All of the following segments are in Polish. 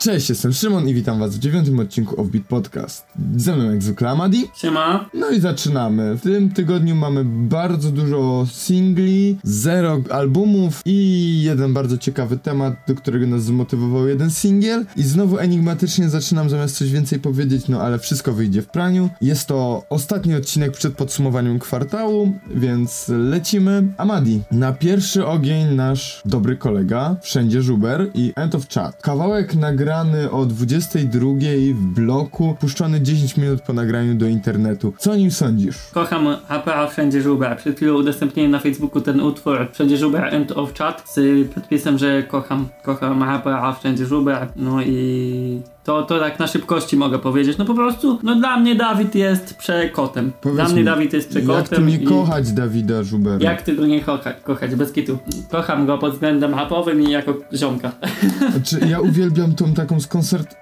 Cześć, jestem Szymon i witam was w dziewiątym odcinku Offbeat Podcast. Ze mną jak zwykle Amadi. Siema. No i zaczynamy. W tym tygodniu mamy bardzo dużo singli, zero albumów i jeden bardzo ciekawy temat, do którego nas zmotywował jeden singiel. I znowu enigmatycznie zaczynam zamiast coś więcej powiedzieć, no ale wszystko wyjdzie w praniu. Jest to ostatni odcinek przed podsumowaniem kwartału, więc lecimy. Amadi, na pierwszy ogień nasz dobry kolega, wszędzie Żuber i End of Chat. Kawałek nagrany o 22 w bloku, puszczony 10 minut po nagraniu do internetu. Co o nim sądzisz? Kocham APA Wszędzie Żuber. Przed chwilą udostępniłem na Facebooku ten utwór Wszędzie Żuber End of Chat z podpisem, że kocham, kocham APA Wszędzie Żuber. No i to, to tak na szybkości mogę powiedzieć. No po prostu, no dla mnie Dawid jest przekotem. Powiedz dla mnie mi, Dawid jest przekotem. Jak tu nie i- kochać Dawida Żubera? Jak ty go nie kochać, kochać, bez kitu. Kocham go pod względem rapowym i jako ziomka. Znaczy, ja uwielbiam tą taką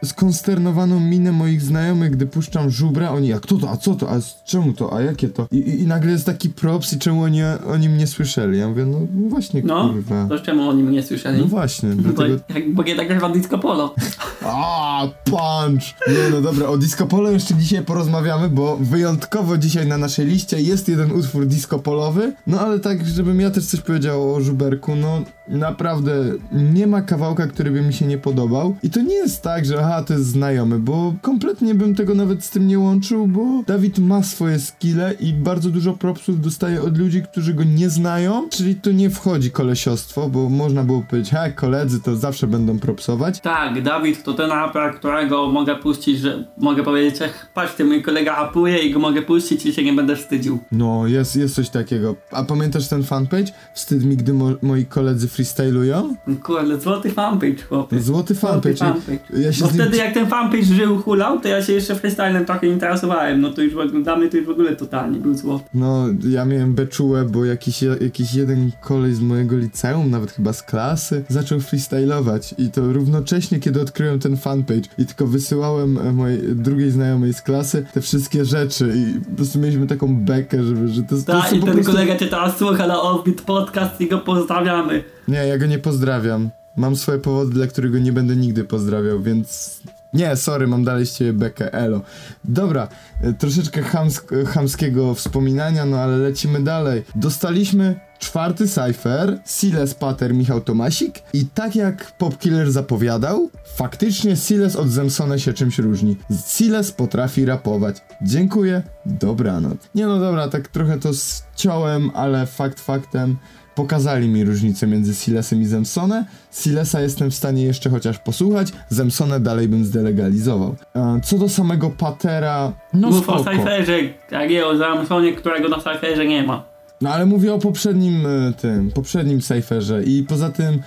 skonsternowaną minę moich znajomych, gdy puszczam żubra, oni, a kto to, a co to, a czemu to, a jakie to? I, i, i nagle jest taki props i czemu oni o nim nie słyszeli? Ja mówię, no właśnie, No, kurwa. to czemu o nim nie słyszeli? No właśnie, Bo, dlatego... jak, bo nie tak disco polo. A, punch! Nie, no dobra, o Disco Polo jeszcze dzisiaj porozmawiamy, bo wyjątkowo dzisiaj na naszej liście jest jeden utwór disco polowy, no ale tak, żebym ja też coś powiedział o Żuberku, no naprawdę nie ma kawałka, który by mi się nie podobał i to nie jest tak, że aha, to jest znajomy, bo kompletnie bym tego nawet z tym nie łączył, bo Dawid ma swoje skille i bardzo dużo propsów dostaje od ludzi, którzy go nie znają, czyli tu nie wchodzi kolesiostwo, bo można było powiedzieć, ha, koledzy to zawsze będą propsować, Tak, Dawid to ten raper, którego mogę puścić, że mogę powiedzieć, patrzcie, mój kolega rapuje i go mogę puścić i się nie będę wstydził. No, jest, jest coś takiego. A pamiętasz ten fanpage? Wstyd mi, gdy mo- moi koledzy freestylują? Kurde, złoty fanpage, chłopie. Złoty fanpage. Złoty fanpage. Ja się Bo z nim... wtedy jak ten fanpage żył, hulał, to ja się jeszcze freestylem trochę interesowałem, no to już mnie to już w ogóle totalnie był złoty. No, ja miałem beczułę, bo jakiś, jakiś jeden kolej z mojego liceum, nawet chyba z klasy, zaczął freestylować i to równocześnie, kiedy odkryłem ten fanpage i tylko wysyłałem e, mojej drugiej znajomej z klasy te wszystkie rzeczy i po prostu mieliśmy taką bekę, żeby, że to, to Tak, są i ten prostu... kolega cię teraz słucha na Offbeat Podcast i go pozdrawiamy. Nie, ja go nie pozdrawiam. Mam swoje powody, dla których go nie będę nigdy pozdrawiał, więc... Nie, sorry, mam dalej z ciebie bekę, elo. Dobra, e, troszeczkę chamsk- chamskiego wspominania, no ale lecimy dalej. Dostaliśmy czwarty cypher, Siles Pater Michał Tomasik i tak jak Popkiller zapowiadał, faktycznie Siles od Zemsona się czymś różni. Siles potrafi rapować. Dziękuję, dobranoc. Nie no dobra, tak trochę to ściąłem, ale fakt faktem pokazali mi różnicę między Silesem i Zemsone. Silesa jestem w stanie jeszcze chociaż posłuchać, Zemsone dalej bym zdelegalizował. Co do samego Patera, no Mów o spoko. Cypherze, jak nie o Zamsonie, którego na Cypherze nie ma. No ale mówię o poprzednim e, tym, poprzednim cyferze i poza tym e,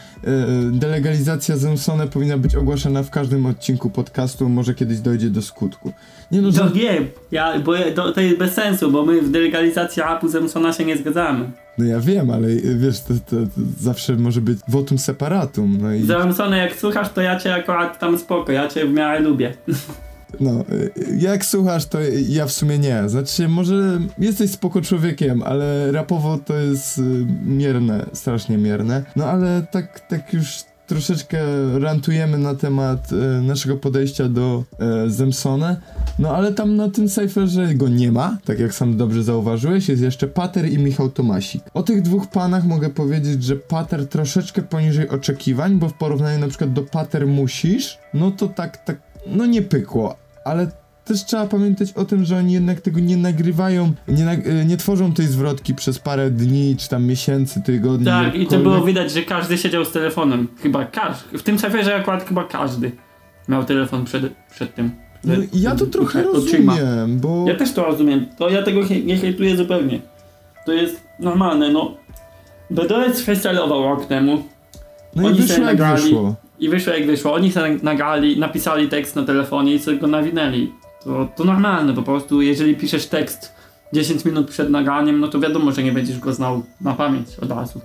delegalizacja Zemsone powinna być ogłaszana w każdym odcinku podcastu, może kiedyś dojdzie do skutku. Nie no, To że... nie, ja, bo to, to jest bez sensu, bo my w delegalizacji rapu Zamsona się nie zgadzamy. No ja wiem, ale e, wiesz, to, to, to zawsze może być votum separatum, no i... Zamsone, jak słuchasz, to ja cię akurat tam spoko, ja cię w miarę lubię. No, jak słuchasz, to ja w sumie nie. Znaczy, może jesteś spoko człowiekiem, ale rapowo to jest y, mierne, strasznie mierne. No ale tak, tak już troszeczkę rantujemy na temat y, naszego podejścia do y, Zemsone. No ale tam na tym cyferze go nie ma, tak jak sam dobrze zauważyłeś, jest jeszcze Pater i Michał Tomasik. O tych dwóch panach mogę powiedzieć, że Pater troszeczkę poniżej oczekiwań, bo w porównaniu na przykład do Pater musisz, no to tak, tak, no nie pykło, ale też trzeba pamiętać o tym, że oni jednak tego nie nagrywają, nie, nag- y, nie tworzą tej zwrotki przez parę dni, czy tam miesięcy, tygodni. Tak, i to jakkolwiek. było widać, że każdy siedział z telefonem. Chyba każdy. W tym cyferze akurat chyba każdy miał telefon przed, przed tym. No, ja to trochę oczyma. rozumiem, bo... Ja też to rozumiem. To ja tego hej- nie hejtuję zupełnie. To jest normalne, no. BDS freestylował rok temu No i oni wyszło sobie jak nagrali. wyszło. I wyszło jak wyszło. Oni sobie nagrali, napisali tekst na telefonie i sobie go nawinęli. To, to normalne, po prostu jeżeli piszesz tekst 10 minut przed nagraniem, no to wiadomo, że nie będziesz go znał na pamięć od razu.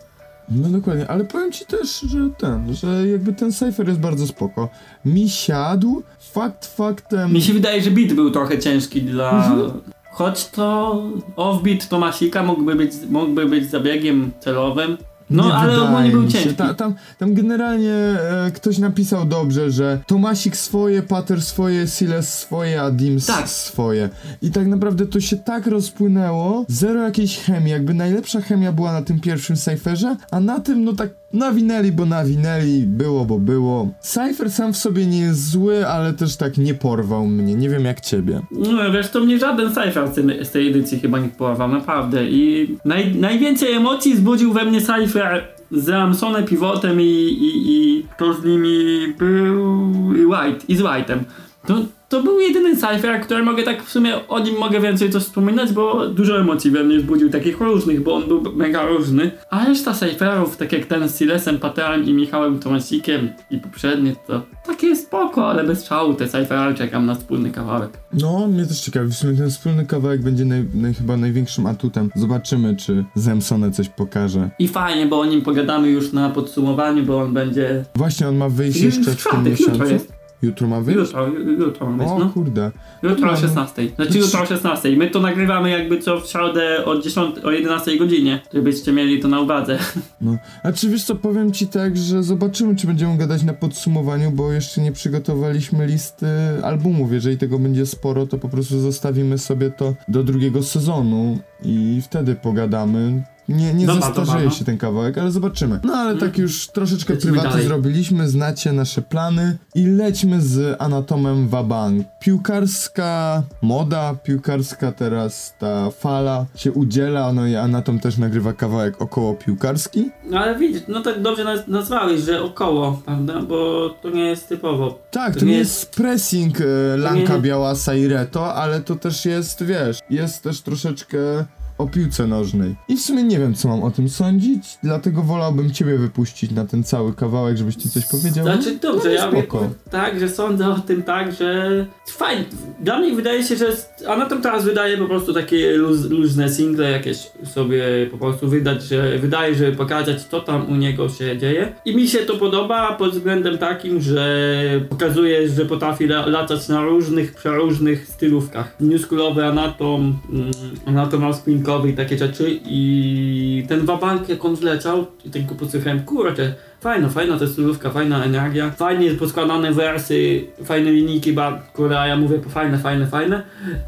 No dokładnie, ale powiem ci też, że ten, że jakby ten cypher jest bardzo spoko. Mi siadł, fakt faktem... Mi się wydaje, że beat był trochę ciężki dla... Mhm. Choć to offbeat Tomasika mógłby być, mógłby być zabiegiem celowym. No, nie ale ogólnie był ciężki. Ta, tam, tam generalnie e, ktoś napisał dobrze, że Tomasik swoje, Pater swoje, Siles swoje, a Dims Tak. swoje. I tak naprawdę to się tak rozpłynęło, zero jakiejś chemii, jakby najlepsza chemia była na tym pierwszym Cypherze, a na tym no tak nawinęli, bo nawinęli, było, bo było. Cypher sam w sobie nie jest zły, ale też tak nie porwał mnie, nie wiem jak ciebie. No wiesz, to mnie żaden cypher z tej- edycji chyba nie porwał, naprawdę. I naj, najwięcej emocji wzbudził we mnie cypher z Amsonem, Pivotem i, i, i kto z nimi był... i White, i z White'em. To, to był jedyny cypher, który mogę tak w sumie o nim mogę więcej coś wspominać, bo dużo emocji we mnie wzbudził, takich różnych, bo on był mega różny. A reszta cypherów, tak jak ten z Silesem, Paterem i Michałem Tomasikiem i poprzednie, to takie spoko, ale bez szału te cyphery czekam na wspólny kawałek. No, mnie też ciekawi, w sumie ten wspólny kawałek będzie naj, naj, chyba największym atutem. Zobaczymy, czy Zemsone coś pokaże. I fajnie, bo o nim pogadamy już na podsumowaniu, bo on będzie. Właśnie, on ma wyjść jeszcze w tym miesiącu. Jutro ma wyjść? Jutro, jutro ma być, O no. kurde. Jutro o No. 16. Znaczy jutro o 16. My to nagrywamy jakby co w środę o 10, o 11 godzinie, żebyście mieli to na uwadze. No. A czy wiesz co, powiem ci tak, że zobaczymy, czy będziemy gadać na podsumowaniu, bo jeszcze nie przygotowaliśmy listy albumów. Jeżeli tego będzie sporo, to po prostu zostawimy sobie to do drugiego sezonu i wtedy pogadamy. Nie, nie Dobra, zastarzeje dobra, no. się ten kawałek, ale zobaczymy. No ale tak już troszeczkę Lecimy prywatnie dalej. zrobiliśmy, znacie nasze plany i lećmy z Anatomem Wabank. Piłkarska moda, piłkarska teraz ta fala się udziela, no i Anatom też nagrywa kawałek około piłkarski. No ale widzisz, no tak dobrze naz- nazwałeś, że około, prawda? Bo to nie jest typowo. Tak, to, To nie nie jest pressing e, Lanka nie- Biała Saireto, ale to też jest, wiesz, jest też troszeczkę o piłce nożnej. I w sumie nie wiem, co mam o tym sądzić, dlatego wolałbym ciebie wypuścić na ten cały kawałek, żebyś ty coś powiedział. Znaczy dobrze, no, ja wiem, spoko. tak, że sądzę o tym tak, że fajnie. Dla mnie wydaje się, że Anatom teraz wydaje po prostu takie luz, luźne single jakieś sobie po prostu wydać, że wydaje, że pokazać co tam u niego się dzieje. I mi się to podoba pod względem takim, że pokazuje, że potrafi la, latać na różnych, przeróżnych stylówkach. Newschoolowy Anatom, mm, Anatom Spinkowy i takie rzeczy i ten wabank jak on wleciał i tak go kurczę, Fajna, fajna stylówka, fajna energia, fajnie poskładane wersy, fajne linijki, ba, które ja mówię fajne, fajne, fajne.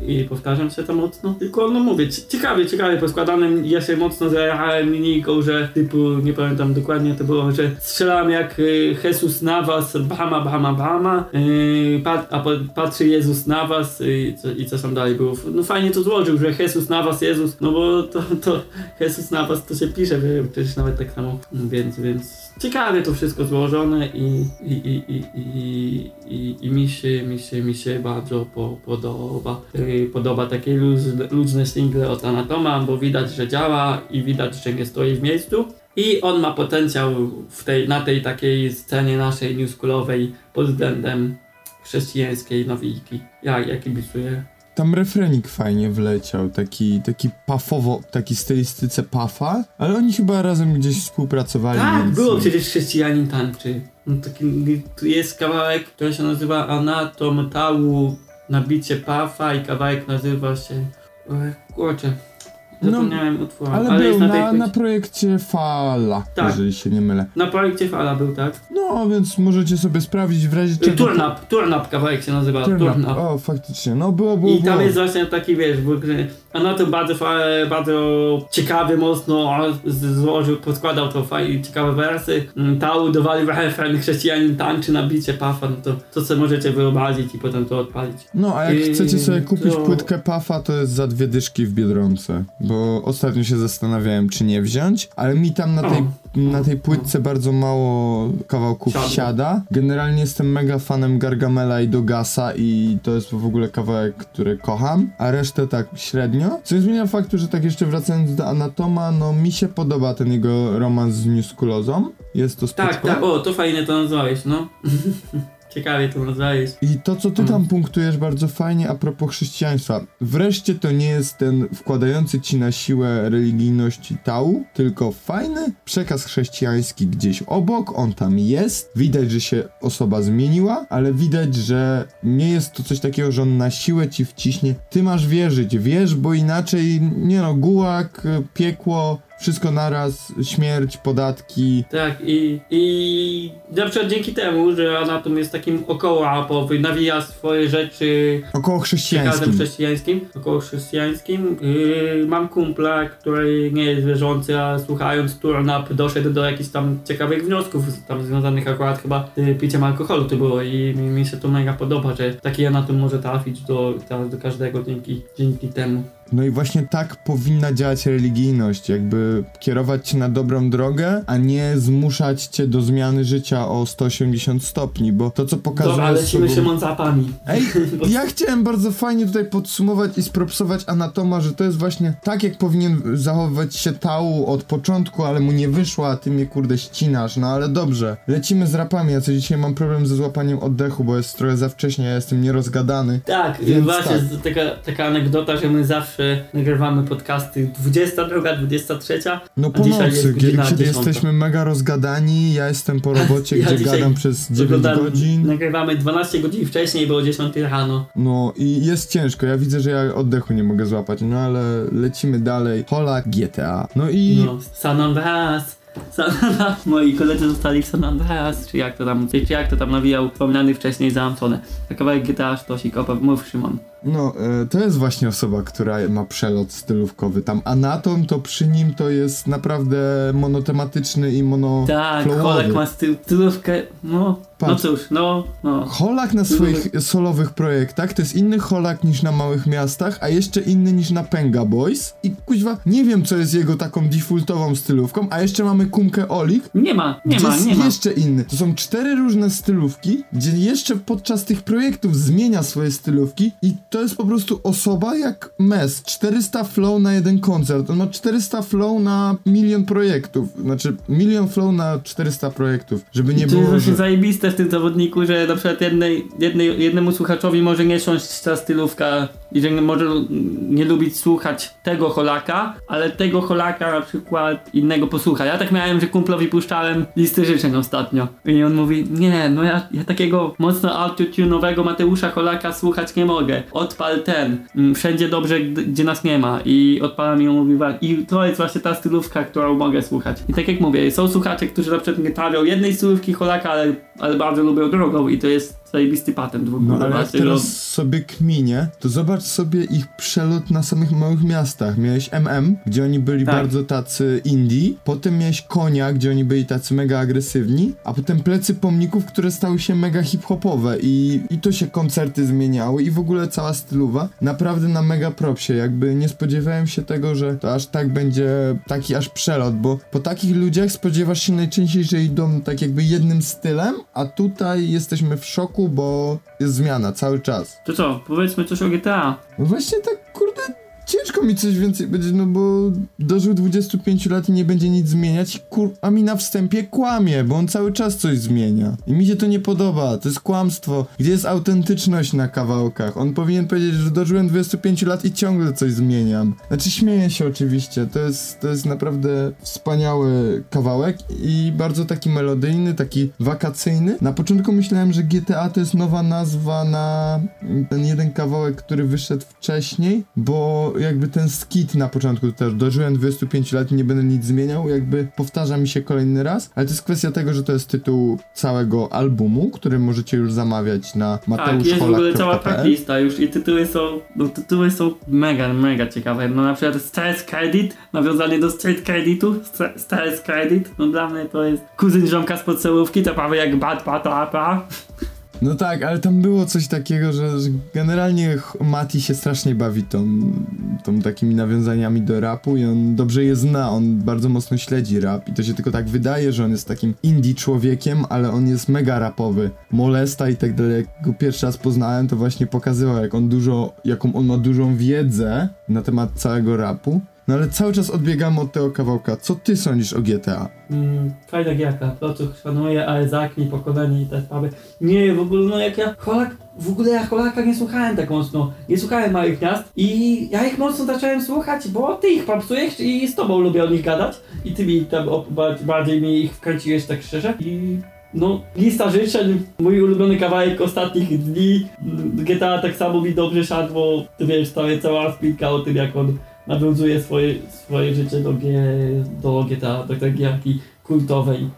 I powtarzam się to mocno, tylko no mówię, ci- ciekawie, ciekawie poskładane, ja się mocno zajechałem linijką, że typu, nie pamiętam dokładnie to było, że strzelam jak y, Jesus na was, Bahama, Bahama, Bahama, y, pat, a patrzy Jezus na was y, i co, i co tam dalej było, no fajnie to złożył, że Jesus na was, Jezus, no bo to, to Jesus na was to się pisze, przecież nawet tak samo, więc, więc ciekawie to wszystko złożone i, i, i, i, i, i, i mi, się, mi, się, mi się bardzo po, podoba. Yy, podoba takie luz, luźne single od Anatoma, bo widać, że działa i widać, że nie stoi w miejscu. I on ma potencjał w tej, na tej takiej scenie naszej newschoolowej pod względem chrześcijańskiej nawijki. Ja, ja kibicuję. Tam refrenik fajnie wleciał, taki, taki pafowo, taki stylistyce pafa, ale oni chyba razem gdzieś współpracowali. Tak, więc... było przecież chrześcijanin tańczy. No, taki, tu jest kawałek, który się nazywa Anatom Tału na bicie Pafa i kawałek nazywa się... Kurczę, zapomniałem utworu, Ale, ale, był na na, na projekcie Fala, Tak. jeżeli się nie mylę. Na projekcie Fala był, tak? No, więc możecie sobie sprawdzić w razie czego... Turnap, Turnap kawałek się nazywa, Turn Turnap. up. O, faktycznie, no było, było, I tam było. jest właśnie taki, wiesz, bo Anatom bardzo, fa- bardzo ciekawy, mocno złożył, podskładał to fajnie, ciekawe wersy. Mm, Tał dowalił refren, chrześcijanin tańczy na bicie Pafa, no to, to co możecie wyobrazić i potem to odpalić. No, a jak I chcecie sobie kupić to- płytkę Pafa, to jest za dwie dyszki w Biedronce. Bo ostatnio się zastanawiałem, czy nie wziąć, ale mi tam na tej, na tej płytce bardzo mało kawałków Siadło. siada. Generalnie jestem mega fanem Gargamela i Dogasa i to jest w ogóle kawałek, który kocham, a resztę tak średnio. Co nie zmienia faktu, że tak jeszcze wracając do Anatoma, no mi się podoba ten jego romans z Newskulozą. Jest to spoko. Tak, tak, o, to fajnie to nazwałeś, no. Ciekawie to nazwałeś. I to, co ty Mm. tam punktujesz bardzo fajnie a propos chrześcijaństwa. Wreszcie to nie jest ten wkładający ci na siłę religijności tału, tylko fajny przekaz chrześcijański gdzieś obok, on tam jest. Widać, że się osoba zmieniła, ale widać, że nie jest to coś takiego, że on na siłę ci wciśnie. Ty masz wierzyć, wierz, bo inaczej, nie no, gułak, piekło, wszystko naraz, śmierć, podatki. Tak, i, i na przykład dzięki temu, że Anatom jest takim około rapowy, nawija swoje rzeczy Około chrześcijańskim. chrześcijańskim, około chrześcijańskim. Yy, mam kumpla, który nie jest wierzący, a słuchając Turn Up doszedł do jakichś tam ciekawych wniosków, tam związanych akurat chyba z piciem alkoholu to było i mi, mi się to mega podoba, że taki Anatom może trafić do, do każdego dzięki, dzięki temu. No i właśnie tak powinna działać religijność, jakby kierować cię na dobrą drogę, a nie zmuszać cię do zmiany życia o 180 stopni, bo to co pokazuje Dobra, lecimy sobą- Szymon za apami. Ej, ja chciałem bardzo fajnie tutaj podsumować i spropsować Anatoma, że to jest właśnie tak, jak powinien zachowywać się Tau od początku, ale mu nie wyszło, a ty mnie kurde ścinasz, no ale dobrze. Lecimy z rapami, ja co dzisiaj mam problem ze złapaniem oddechu, bo jest trochę za wcześnie, ja jestem nierozgadany. Tak, właśnie tak. Taka, taka anegdota, że my zawsze nagrywamy podcasty 22, 23. No A po dzisiaj nocy, jest godzina kiedy 10. jesteśmy mega rozgadani, ja jestem po robocie, Ja gdzie gadam przez 9 Oglądam- godzin. Nagrywamy 12 godzin wcześniej, bo o 10 rano. No i jest ciężko, ja widzę, że ja oddechu nie mogę złapać, no ale lecimy dalej. Hola GTA. No i No, San Andreas. San Andreas. Moi koledzy zostali w San Andreas, czy jak to tam, czy jak to tam nawijał wspomniany wcześniej za Antone. Kawałek GTA Sztosik, opa- mów Szymon. No, e, to jest właśnie osoba, która ma przelot stylówkowy. Tam Anatom, to przy nim to jest naprawdę monotematyczny i mono. Tak. Kolek ma styl, stylówkę, no, no Patrz. cóż, no, no. Holak na swoich solowych projektach to jest inny Holak niż na małych miastach, a jeszcze inny niż na Penga Boys. I kuźwa, nie wiem co jest jego taką defaultową stylówką, a jeszcze mamy Kumkę Olik, Nie ma, nie ma, nie ma. jeszcze inny. To są cztery różne stylówki, gdzie jeszcze podczas tych projektów zmienia swoje stylówki i to jest po prostu osoba jak Mes. 400 flow na jeden koncert. On ma 400 flow na milion projektów. Znaczy, milion flow na 400 projektów. Żeby nie to jest było, właśnie że... zajebiste w tym zawodniku, że na przykład jednej, jednej, jednemu słuchaczowi może nie siąść ta stylówka i że może nie lubić słuchać tego holaka, ale tego holaka na przykład innego posłucha. Ja tak miałem, że kumplowi puszczałem listy życzeń ostatnio i on mówi, nie, no ja, ja takiego mocno autotunowego Mateusza Holaka słuchać nie mogę. Odpal ten, mm, wszędzie dobrze, gdzie nas nie ma i odpalam on mówi, "Wa- i to jest właśnie ta stylówka, którą mogę słuchać. I tak jak mówię, są słuchacze, którzy na przykład nie trawią jednej stylówki Holaka, ale, ale bardzo lubią drugą i to jest zajebisty patent w ogóle. No ale jak teraz sobie kminie, to zobacz sobie ich przelot na samych małych miastach. Miałeś MM, gdzie oni byli Tak. bardzo tacy indie, potem miałeś Konia, gdzie oni byli tacy mega agresywni, a potem plecy pomników, które stały się mega hip-hopowe i, i to się koncerty zmieniały i w ogóle cała stylowa. Naprawdę na mega propsie, jakby nie spodziewałem się tego, że to aż tak będzie taki aż przelot, bo po takich ludziach spodziewasz się najczęściej, że idą tak jakby jednym stylem, a tutaj jesteśmy w szoku, bo jest zmiana cały czas. To co, powiedzmy coś o GTA. No właśnie tak, kurde, ciężko mi coś więcej powiedzieć, no bo dożył 25 lat i nie będzie nic zmieniać kur... a mi na wstępie kłamie, bo on cały czas coś zmienia. I mi się to nie podoba, to jest kłamstwo. Gdzie jest autentyczność na kawałkach? On powinien powiedzieć, że dożyłem 25 lat i ciągle coś zmieniam. Znaczy śmieję się oczywiście, to jest, to jest naprawdę wspaniały kawałek i bardzo taki melodyjny, taki wakacyjny. Na początku myślałem, że GTA to jest nowa nazwa na ten jeden kawałek, który wyszedł wcześniej, bo jakby ten skit na początku też dożyłem 25 lat i nie będę nic zmieniał, jakby powtarza mi się kolejny raz, ale to jest kwestia tego, że to jest tytuł całego albumu, który możecie już zamawiać na Tak, jest w ogóle cała tracklista już i tytuły są, no tytuły są mega, mega ciekawe. No na przykład Stress Credit, nawiązanie do Street Creditu, Stre- Stress Credit, no dla mnie to jest kuzyn ziomka z podstawówki, to prawie jak Bad Patapa. No tak, ale tam było coś takiego, że, generalnie Mati się strasznie bawi tą, tą takimi nawiązaniami do rapu i on dobrze je zna, on bardzo mocno śledzi rap i to się tylko tak wydaje, że on jest takim indie człowiekiem, ale on jest mega rapowy. Molesta i tak dalej, jak go pierwszy raz poznałem, to właśnie pokazywał, jak on dużo, jaką on ma dużą wiedzę na temat całego rapu. No ale cały czas odbiegamy od tego kawałka. Co ty sądzisz o GTA? Mm, fajna gierka, to co szanuję, ale zaknij, pokolenie i te sprawy. Nie, w ogóle no jak ja, Holak, w ogóle ja Holaka nie słuchałem tak mocno, nie słuchałem małych miast i ja ich mocno zacząłem słuchać, bo ty ich popsujesz i z tobą lubię o nich gadać i ty mi tam bardziej mi ich wkręciłeś tak szczerze i no, lista życzeń, mój ulubiony kawałek ostatnich dni, GTA tak samo mi dobrze siadło, ty wiesz, cała, cała spinka o tym jak on nawiązuje swoje, swoje życie do, G, do GTA, do tej gierki kultowej.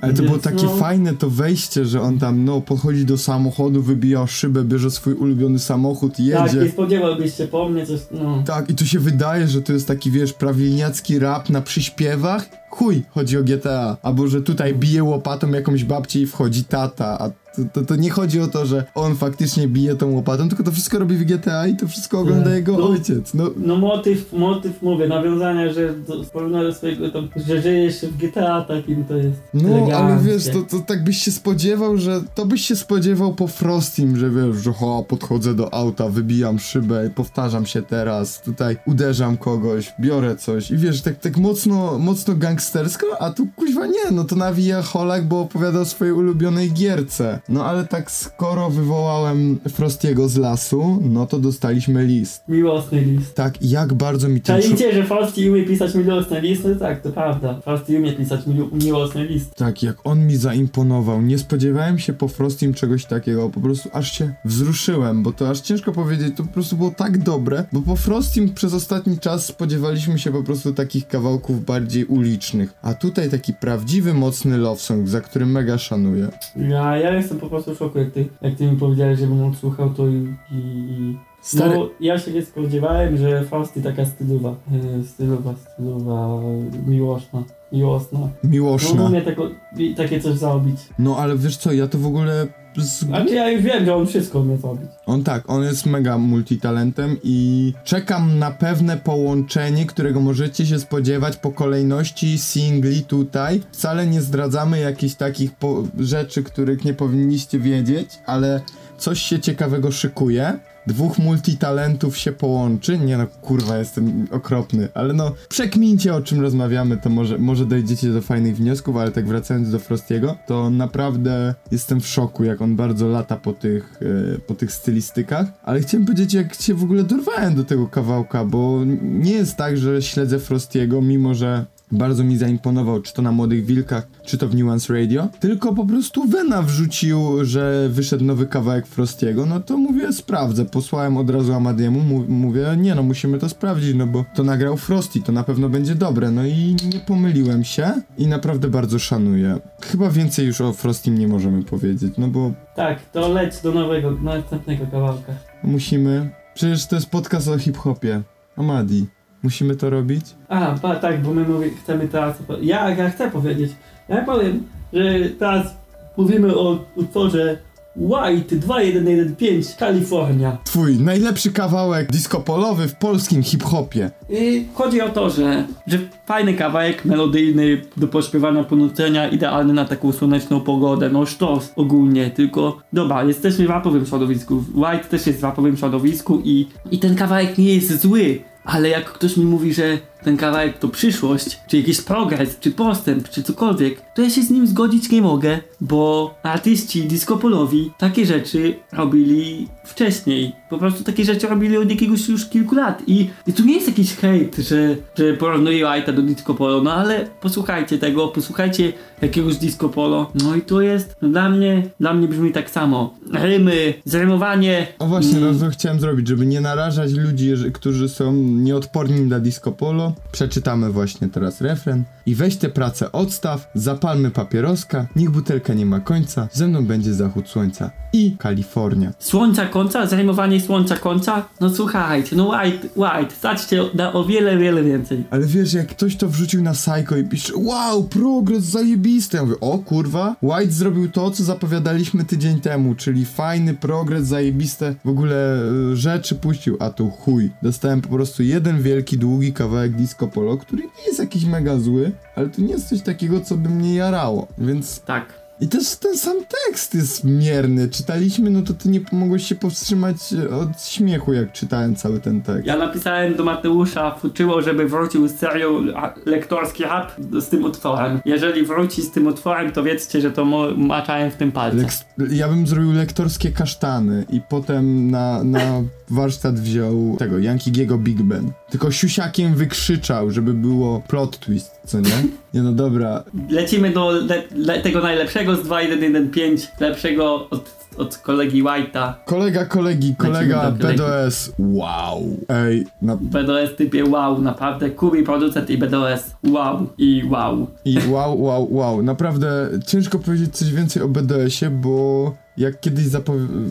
Ale to było Więc takie no- fajne to wejście, że on tam, no, podchodzi do samochodu, wybija szybę, bierze swój ulubiony samochód, Tak, nie jedzie. spodziewałbyś się po mnie coś, no. Tak, i tu się wydaje, że to jest taki, wiesz, prawilniacki rap na przyśpiewach. Chuj, chodzi o GTA. Albo, że tutaj bije łopatą jakąś babcię i wchodzi tata, a to, to, to nie chodzi o to, że on faktycznie bije tą łopatą, tylko to wszystko robi w GTA i to wszystko ogląda Tak. jego No. ojciec. No, No motyw, motyw mówię, nawiązania, że do swojego, tam, że żyjesz w GTA takim to jest No, ale wiesz, to, to tak byś się spodziewał, że to byś się spodziewał po Frostim, że wiesz, że ho, podchodzę do auta, wybijam szybę, powtarzam się teraz, tutaj uderzam kogoś, biorę coś i wiesz, tak, tak mocno, mocno gangstersko, a tu kuźwa nie, no to nawija Holak, bo opowiada o swojej ulubionej gierce. No ale tak skoro wywołałem Frostiego z lasu, no to dostaliśmy list. Miłosny list. Tak, jak bardzo mi ten... Czajcie, że Frosty umie pisać miłosny list? No tak, to prawda. Frosty umie pisać mi, miłosny list. Tak, jak on mi zaimponował. Nie spodziewałem się po Frostim czegoś takiego. Po prostu aż się wzruszyłem, bo to aż ciężko powiedzieć. To po prostu było tak dobre, bo po Frostim przez ostatni czas spodziewaliśmy się po prostu takich kawałków bardziej ulicznych. A tutaj taki prawdziwy, mocny love song, za który mega szanuję. Ja, ja jestem po prostu w szoku, jak ty, jak ty mi powiedziałeś, żebym odsłuchał to i... i, i... Stary, No, ja się nie spodziewałem, że Frosty taka stylowa, yy, stylowa, stylowa, miłosna, miłosna. No miłoszna. umie tako, i takie coś zrobić. No ale wiesz co, ja to w ogóle... Z... Znaczy ja już wiem, że on wszystko umie zrobić. On tak, on jest mega multitalentem i czekam na pewne połączenie, którego możecie się spodziewać po kolejności singli tutaj. Wcale nie zdradzamy jakichś takich rzeczy, których nie powinniście wiedzieć, ale coś się ciekawego szykuje. Dwóch multitalentów się połączy. Nie no, kurwa, jestem okropny, ale no, przekmincie o czym rozmawiamy, to może, może dojdziecie do fajnych wniosków, ale tak wracając do Frostiego, to naprawdę jestem w szoku, jak on bardzo lata po tych, e, po tych stylistykach. Ale chciałem powiedzieć, jak się w ogóle dorwałem do tego kawałka, bo nie jest tak, że śledzę Frostiego, mimo że bardzo mi zaimponował, czy to na Młodych Wilkach, czy to w Nuance Radio. Tylko po prostu Vena wrzucił, że wyszedł nowy kawałek Frostiego, no to mówię, sprawdzę. Posłałem od razu Amadiemu, mu- mówię, nie no, musimy to sprawdzić, no bo to nagrał Frosty, to na pewno będzie dobre. No i nie pomyliłem się i naprawdę bardzo szanuję. Chyba więcej już o Frostim nie możemy powiedzieć, no bo Tak, to leć do nowego, następnego kawałka. musimy... Przecież to jest podcast o hip-hopie. Amadi, musimy to robić? A, pa, tak, bo my mówi, chcemy teraz. Ja, ja chcę powiedzieć. Ja powiem, że teraz mówimy o utworze White 2115 Kalifornia. Twój najlepszy kawałek disco polowy w polskim hip-hopie. I chodzi o to, że, że fajny kawałek melodyjny do pośpiewania, ponucenia, idealny na taką słoneczną pogodę. No sztos ogólnie, tylko dobra, jesteśmy w rapowym środowisku. White też jest w rapowym środowisku i, i ten kawałek nie jest zły. Ale jak ktoś mi mówi, że ten kawałek to przyszłość, czy jakiś progres, czy postęp, czy cokolwiek, to ja się z nim zgodzić nie mogę, bo artyści disco polowi takie rzeczy robili wcześniej. Po prostu takie rzeczy robili od jakiegoś już kilku lat i, i tu nie jest jakiś hejt, że, że porównuję White'a do disco polo, no ale posłuchajcie tego, posłuchajcie jakiegoś disco polo, no i to jest no dla mnie, dla mnie brzmi tak samo. Rymy, zrymowanie. O właśnie, mm, no to chciałem zrobić, żeby nie narażać ludzi, którzy są nieodporni na disco polo. Przeczytamy właśnie teraz refren. I weź tę pracę odstaw, zapalmy papieroska, niech butelka nie ma końca, ze mną będzie zachód słońca i Kalifornia. Słońca końca, zajmowanie słońca końca? No słuchajcie, no White, White, zaczcie da o wiele, wiele więcej. Ale wiesz, jak ktoś to wrzucił na Psycho i pisze Wow, progres zajebisty. Ja mówię, o kurwa, White zrobił to, co zapowiadaliśmy tydzień temu, czyli fajny progres, zajebiste w ogóle y, rzeczy puścił, a tu chuj. Dostałem po prostu jeden wielki, długi kawałek disco polo, który nie jest jakiś mega zły, ale to nie jest coś takiego, co by mnie jarało, więc... Tak. I też ten sam tekst jest mierny. Czytaliśmy, no to ty nie pomogłeś się powstrzymać e, od śmiechu, jak czytałem cały ten tekst. Ja napisałem do Mateusza Fuczyło, żeby wrócił z serią lektorski rap z tym utworem. Jeżeli wróci z tym utworem, to wiedzcie, że to maczałem w tym palce. Leks- ja bym zrobił lektorskie kasztany i potem na, na warsztat wziął tego, Yankiego Big Ben. Tylko siusiakiem wykrzyczał, żeby było plot twist, co nie? Nie no dobra. Lecimy do le- le- tego najlepszego lepszego z 2115, lepszego od, od kolegi White'a. Kolega kolegi, kolega. BDS. Wow. Ej, na, BDS typie wow, naprawdę. Kubi producent i BDS wow i wow. I wow, wow, wow. Naprawdę ciężko powiedzieć coś więcej o BDS-ie, bo jak kiedyś,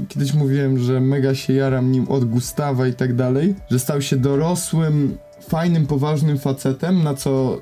kiedyś mówiłem, że mega się jaram nim od Gustawa i tak dalej, że stał się dorosłym, fajnym, poważnym facetem, na co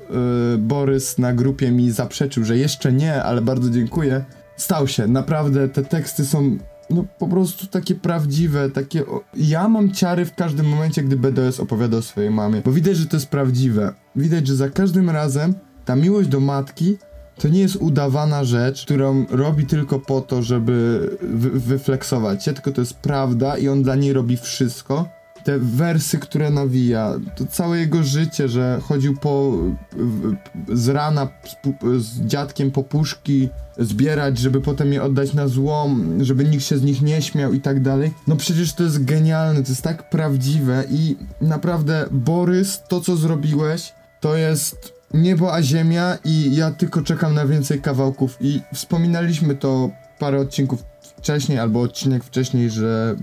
y, Borys na grupie mi zaprzeczył, że jeszcze nie, ale bardzo dziękuję. Stał się, naprawdę te teksty są no po prostu takie prawdziwe, takie... Ja mam ciary w każdym momencie, gdy BDS opowiada o swojej mamie, bo widać, że to jest prawdziwe. Widać, że za każdym razem ta miłość do matki to nie jest udawana rzecz, którą robi tylko po to, żeby wy- wyfleksować się, tylko to jest prawda i on dla niej robi wszystko. Te wersy, które nawija, to całe jego życie, że chodził po z rana z, z dziadkiem po puszki zbierać, żeby potem je oddać na złom, żeby nikt się z nich nie śmiał i tak dalej. No przecież to jest genialne, to jest tak prawdziwe i naprawdę Borys, to co zrobiłeś, to jest niebo a ziemia i ja tylko czekam na więcej kawałków i wspominaliśmy to parę odcinków wcześniej albo odcinek wcześniej, że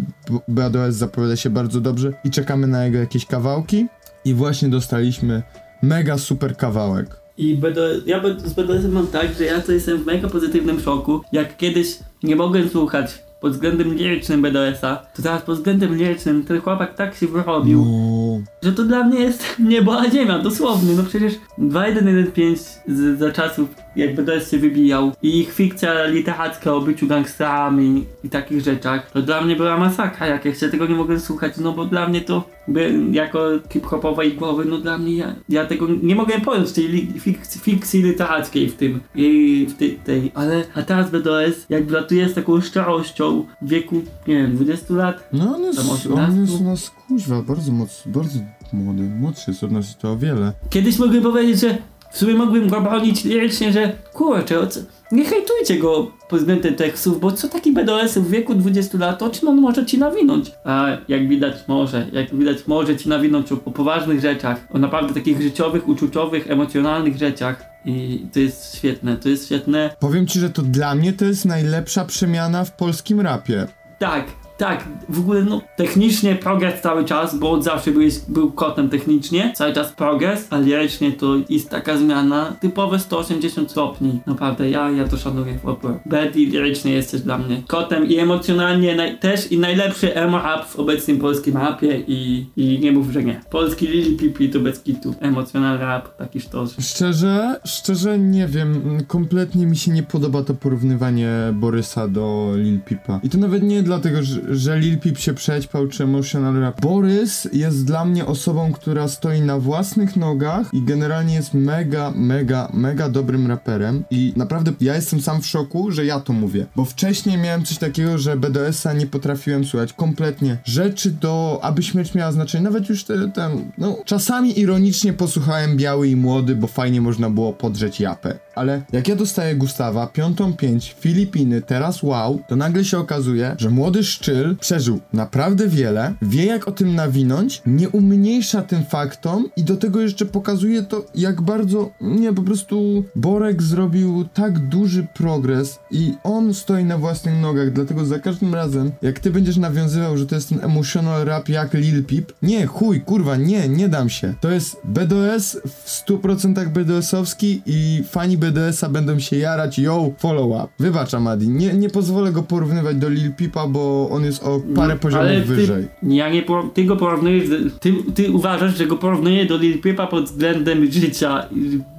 BADOS zapowiada się bardzo dobrze i czekamy na jego jakieś kawałki i właśnie dostaliśmy mega super kawałek. I BD, ja z BDS mam tak, że ja to jestem w mega pozytywnym szoku. Jak kiedyś nie mogłem słuchać pod względem lirycznym BDS-a, to teraz pod względem lirycznym ten chłopak tak się wyrobił, No. że to dla mnie jest niebo a ziemia, dosłownie. No przecież 2115 z, za czasów jak BDS się wybijał i ich fikcja literacka o byciu gangsterami i takich rzeczach, to dla mnie była masakra, jak ja się tego nie mogłem słuchać, no bo dla mnie to by, jako hip-hopowej głowy, no dla mnie ja, ja tego nie mogłem pojąć, tej li, fikcji, fikcji literackiej w tym, i w tej, tej, ale a teraz BDS jak wlatuje z taką szczerością w wieku, nie wiem, 20 lat, No on jest, Tam on 18? jest u nas kuźwa, bardzo moc, bardzo młody, młodszy jest od nas i to o wiele. Kiedyś mogłem powiedzieć, że w sumie mogłem go bronić lirycznie, że kurczę, co, nie hejtujcie go pod względem tekstów, bo co taki BDS w wieku 20 lat, o czym on może ci nawinąć? A jak widać może, jak widać może ci nawinąć o, o poważnych rzeczach, o naprawdę takich życiowych, uczuciowych, emocjonalnych rzeczach. I to jest świetne, to jest świetne. Powiem ci, że to dla mnie to jest najlepsza przemiana w polskim rapie. Tak, tak, w ogóle no technicznie progres cały czas, bo od zawsze byłeś, był kotem technicznie, cały czas progres, a lirycznie to jest taka zmiana, typowe 180 stopni, naprawdę, ja, ja to szanuję w ogóle. Betty lirycznie jesteś dla mnie kotem i emocjonalnie też i najlepszy emo rap w obecnym polskim rapie i, i nie mów, że nie. Polski Lili Pipi to bez kitu, emocjonalny rap, taki sztos. Szczerze, szczerze nie wiem, kompletnie mi się nie podoba to porównywanie Borysa do Lil Peepa. I to nawet nie dlatego, że, że Lil Peep się przećpał czy emotional rap. Borys jest dla mnie osobą, która stoi na własnych nogach i generalnie jest mega, mega, mega dobrym raperem i naprawdę ja jestem sam w szoku, że ja to mówię. Bo wcześniej miałem coś takiego, że BDS-a nie potrafiłem słuchać kompletnie. Rzeczy do, aby śmierć miała znaczenie, nawet już te, ten, no, czasami ironicznie posłuchałem Biały i Młody, bo fajnie można było podrzeć japę. Ale jak ja dostaję Gustawa, piątą pięć, Filipiny, teraz wow, to nagle się okazuje, że młody szczyl przeżył naprawdę wiele, wie jak o tym nawinąć, nie umniejsza tym faktom i do tego jeszcze pokazuje to, jak bardzo, nie, po prostu Borek zrobił tak duży progres i on stoi na własnych nogach, dlatego za każdym razem, jak ty będziesz nawiązywał, że to jest ten emotional rap jak Lil Peep, nie, chuj, kurwa, nie, nie dam się. To jest BDS w 100% BDS-owski i fani BDS-a będą się jarać, yo, follow up. Wybacz, Amadi, nie, nie pozwolę go porównywać do Lil Peepa, bo on jest o parę No, poziomów ale ty, wyżej. Ja nie ty go porównujesz, ty, ty uważasz, że go porównuję do Lil Peepa pod względem życia,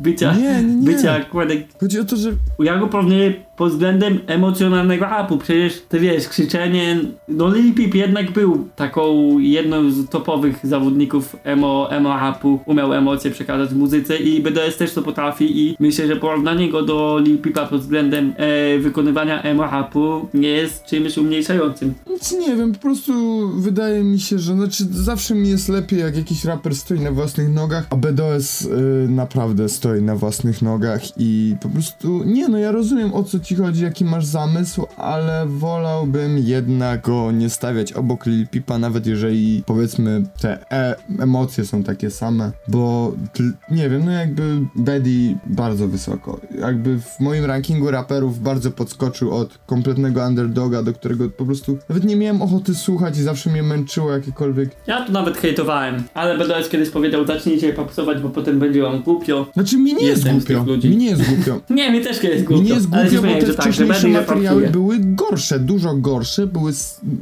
bycia, Nie, nie, nie. bycia akurat Chodzi o to, że ja go porównuję pod względem emocjonalnego rapu, przecież ty wiesz, krzyczenie, no Lil Peep jednak był taką jedną z topowych zawodników emo, emo rapu, umiał emocje przekazać w muzyce i BDS też to potrafi i myślę, że porównanie go do Lil Peepa pod względem e, wykonywania emo rapu nie jest czymś umniejszającym. Nic nie wiem, po prostu wydaje mi się, że znaczy zawsze mi jest lepiej jak jakiś raper stoi na własnych nogach, a BDS y, naprawdę stoi na własnych nogach i po prostu nie no ja rozumiem o co ci jeśli chodzi jaki masz zamysł, ale wolałbym jednak go nie stawiać obok Lil Peepa, nawet jeżeli powiedzmy te e emocje są takie same, bo nie wiem, no jakby Betty bardzo wysoko. Jakby w moim rankingu raperów bardzo podskoczył od kompletnego underdoga, do którego po prostu nawet nie miałem ochoty słuchać i zawsze mnie męczyło jakiekolwiek. Ja tu nawet hejtowałem, ale BDS kiedyś powiedział, zacznijcie popsować, bo potem będzie wam głupio. Znaczy mi nie Jestem jest głupio. Mi nie jest głupio. nie, mi też jest głupio. Mi nie jest głupio, bo te tak, wcześniejsze materiały były gorsze, dużo gorsze, były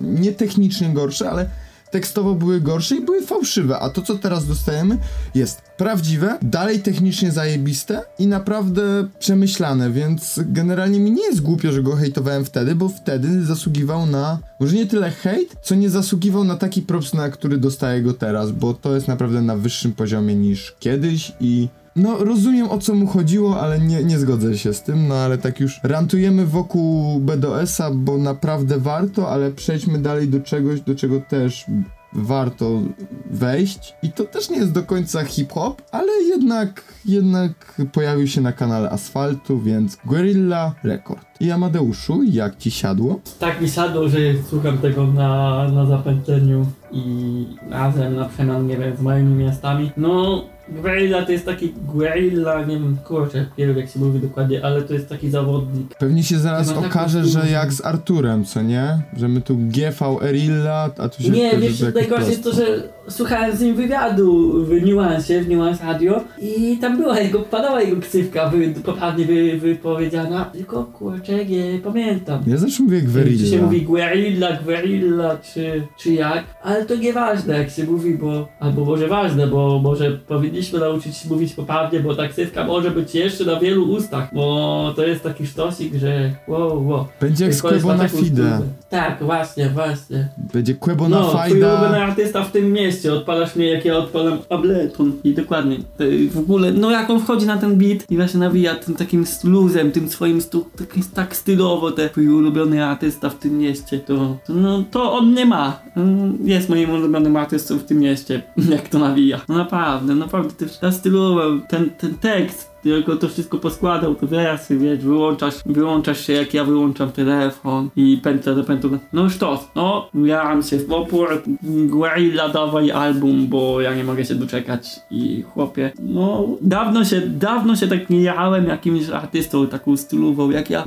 nie technicznie gorsze, ale tekstowo były gorsze i były fałszywe, a to co teraz dostajemy jest prawdziwe, dalej technicznie zajebiste i naprawdę przemyślane, więc generalnie mi nie jest głupio, że go hejtowałem wtedy, bo wtedy zasługiwał na, może nie tyle hejt, co nie zasługiwał na taki props, na który dostaję go teraz, bo to jest naprawdę na wyższym poziomie niż kiedyś i no, rozumiem o co mu chodziło, ale nie, nie zgodzę się z tym, no ale tak już rantujemy wokół BDS-a, bo naprawdę warto, ale przejdźmy dalej do czegoś, do czego też warto wejść i to też nie jest do końca hip-hop, ale jednak, jednak pojawił się na kanale Asfaltu, więc Guerrilla Record. I Amadeuszu, jak ci siadło? Tak mi siadło, że słucham tego na, na zapętleniu i razem na przemian, nie wiem, z moimi miastami. No, Guerrilla to jest taki guerrilla, nie wiem, kurczę, nie wiem jak się mówi dokładnie, ale to jest taki zawodnik. Pewnie się zaraz okaże, że jak z Arturem, co nie? Że my tu GV Erilla, a tu się... Nie, wiesz, najgorsze jest to, że słuchałem z nim wywiadu w Niuansie, w Niuans Radio i tam była jego, padała jego ksywka wy, poprawnie wy, wypowiedziana, tylko kurczę, nie pamiętam. Ja zawsze mówię Guerrilla. Czy się mówi Guerrilla, Guerrilla, czy, czy jak, ale to nieważne jak się mówi, bo, albo może ważne, bo może powinniśmy nauczyć się mówić poprawnie, bo ta ksywka może być jeszcze na wielu ustach, bo to jest taki sztosik, że wow, wow. Będzie jak Quebo na Fide. Tak, właśnie, właśnie. Będzie Quebo na no, Fajda. No, artysta w tym mieście mieście, odpalasz mnie jak ja odpalam Ableton. I dokładnie, w ogóle, no jak on wchodzi na ten beat i właśnie nawija tym takim luzem, tym swoim stu, tak, tak stylowo, te twój ulubiony artysta w tym mieście, to, to, no to on nie ma. Jest moim ulubionym artystą w tym mieście, jak to nawija. No naprawdę, naprawdę też stylował ten, ten tekst, tylko to wszystko poskładał, te wersy, wiesz, wyłączasz, wyłączasz się jak ja wyłączam telefon i pętla do pętla. No to, no, jaram się w opór, Guerrilla dawaj album, bo ja nie mogę się doczekać i chłopie, no, dawno się, dawno się tak nie jakimś artystą taką stylową jak ja.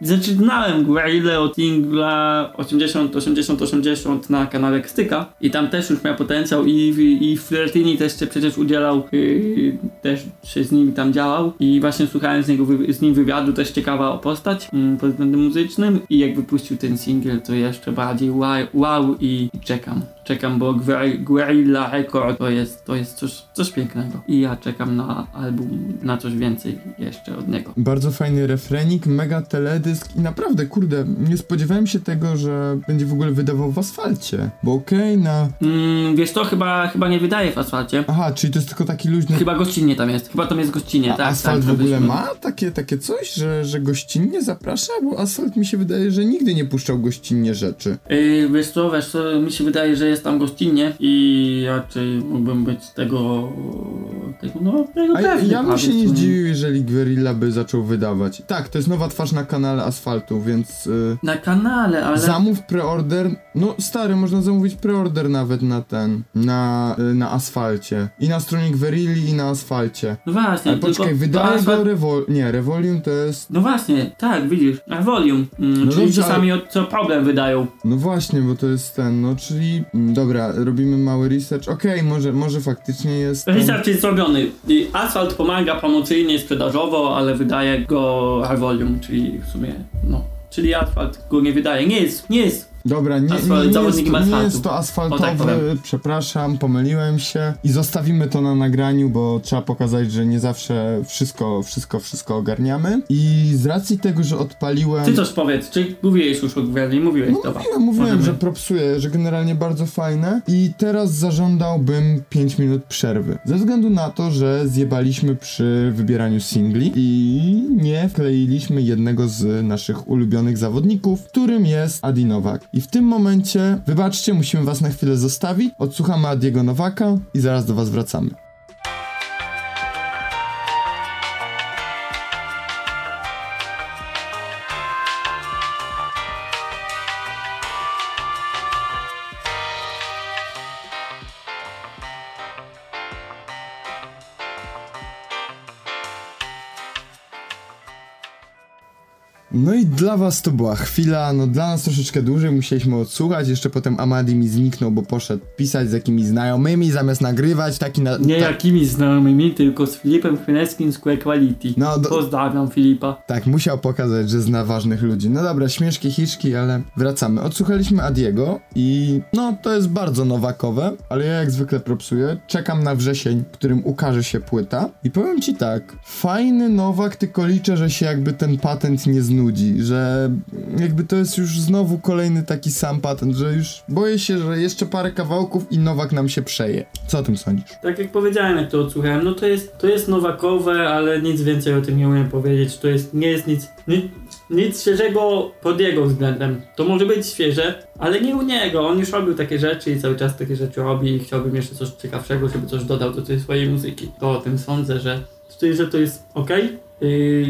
Zaczynałem Guerrilla od singla 80, 80, 80 na kanale Kstyka i tam też już miał potencjał i, i, i też się przecież udzielał, yy, też się z nim tam działał działał i właśnie słuchałem z, niego, z nim wywiadu, też ciekawa postać mm, pod względem muzycznym i jak wypuścił ten singiel, to jeszcze bardziej wow, wow i czekam czekam, bo Guerrilla Record to jest, to jest coś, coś pięknego. I ja czekam na album, na coś więcej jeszcze od niego. Bardzo fajny refrenik, mega teledysk i naprawdę, kurde, nie spodziewałem się tego, że będzie w ogóle wydawał w asfalcie. Bo okej, okay, na... Mm, wiesz to chyba, chyba nie wydaje w asfalcie. Aha, czyli to jest tylko taki luźny... Chyba gościnnie tam jest. Chyba tam jest gościnnie, A tak. Asfalt tak, w ogóle ma takie, takie coś, że, że gościnnie zaprasza? Bo asfalt mi się wydaje, że nigdy nie puszczał gościnnie rzeczy. Yy, wiesz co, wiesz co, mi się wydaje, że jest tam gościnnie i raczej mógłbym być tego, tego no, tego A ja, ja bym się nie zdziwił, jeżeli Guerrilla by zaczął wydawać. Tak, to jest nowa twarz na kanale Asfaltu, więc... Yy, na kanale, ale... Zamów preorder, no stary, można zamówić preorder nawet na ten, na, yy, na Asfalcie. I na stronie Guerilli i na Asfalcie. No właśnie, Ale poczekaj, wydaje asfalt... go Revol... Nie, Revolium to jest... No właśnie, tak, widzisz, Revolium, mm, no czyli dobrze, czasami ale... co problem wydają. No właśnie, bo to jest ten, no czyli... Mm, dobra, robimy mały research. Okej, okay, może, może faktycznie jest. Research jest zrobiony. Asfalt pomaga promocyjnie, sprzedażowo, ale wydaje go high volume, czyli w sumie, no. Czyli asfalt go nie wydaje. Nie jest, nie jest Dobra, nie, nie, nie, jest, to, nie jest to asfaltowy, tak przepraszam, pomyliłem się i zostawimy to na nagraniu, bo trzeba pokazać, że nie zawsze wszystko, wszystko, wszystko ogarniamy. I z racji tego, że odpaliłem... Ty coś powiedz, czy mówiłeś już o Gwiazdzie, mówiłeś no, Mówiłem, mówiłem, Możemy... że propsuję, że generalnie bardzo fajne. I teraz zażądałbym 5 minut przerwy. Ze względu na to, że zjebaliśmy przy wybieraniu singli i nie wkleiliśmy jednego z naszych ulubionych zawodników, którym jest Adi Nowak. I w tym momencie, wybaczcie, musimy was na chwilę zostawić. Odsłuchamy Adiego Nowaka i zaraz do was wracamy. No i dla was to była chwila, no dla nas troszeczkę dłużej musieliśmy odsłuchać, jeszcze potem Amadi mi zniknął, bo poszedł pisać z jakimiś znajomymi zamiast nagrywać, taki na... Nie ta- jakimi znajomymi, tylko z Filipem Chmielewskim z Quake Quality. No, do- Pozdrawiam Filipa. Tak, musiał pokazać, że zna ważnych ludzi. No dobra, śmieszki, hiszki, ale wracamy. Odsłuchaliśmy Adiego i no to jest bardzo nowakowe, ale ja jak zwykle propsuję. Czekam na wrzesień, w którym ukaże się płyta i powiem ci tak, fajny nowak, tylko liczę, że się jakby ten patent nie znudzi, że jakby to jest już znowu kolejny taki sam patent, że już boję się, że jeszcze parę kawałków i nowak nam się przeje. Co o tym sądzisz? Tak jak powiedziałem, jak to odsłuchałem, no to jest, to jest nowakowe, ale nic więcej o tym nie umiem powiedzieć. To jest, nie jest nic, nic, nic świeżego pod jego względem. To może być świeże, ale nie u niego. On już robił takie rzeczy i cały czas takie rzeczy robi i chciałbym jeszcze coś ciekawszego, żeby coś dodał do tej swojej muzyki. To o tym sądzę, że, że to jest ok.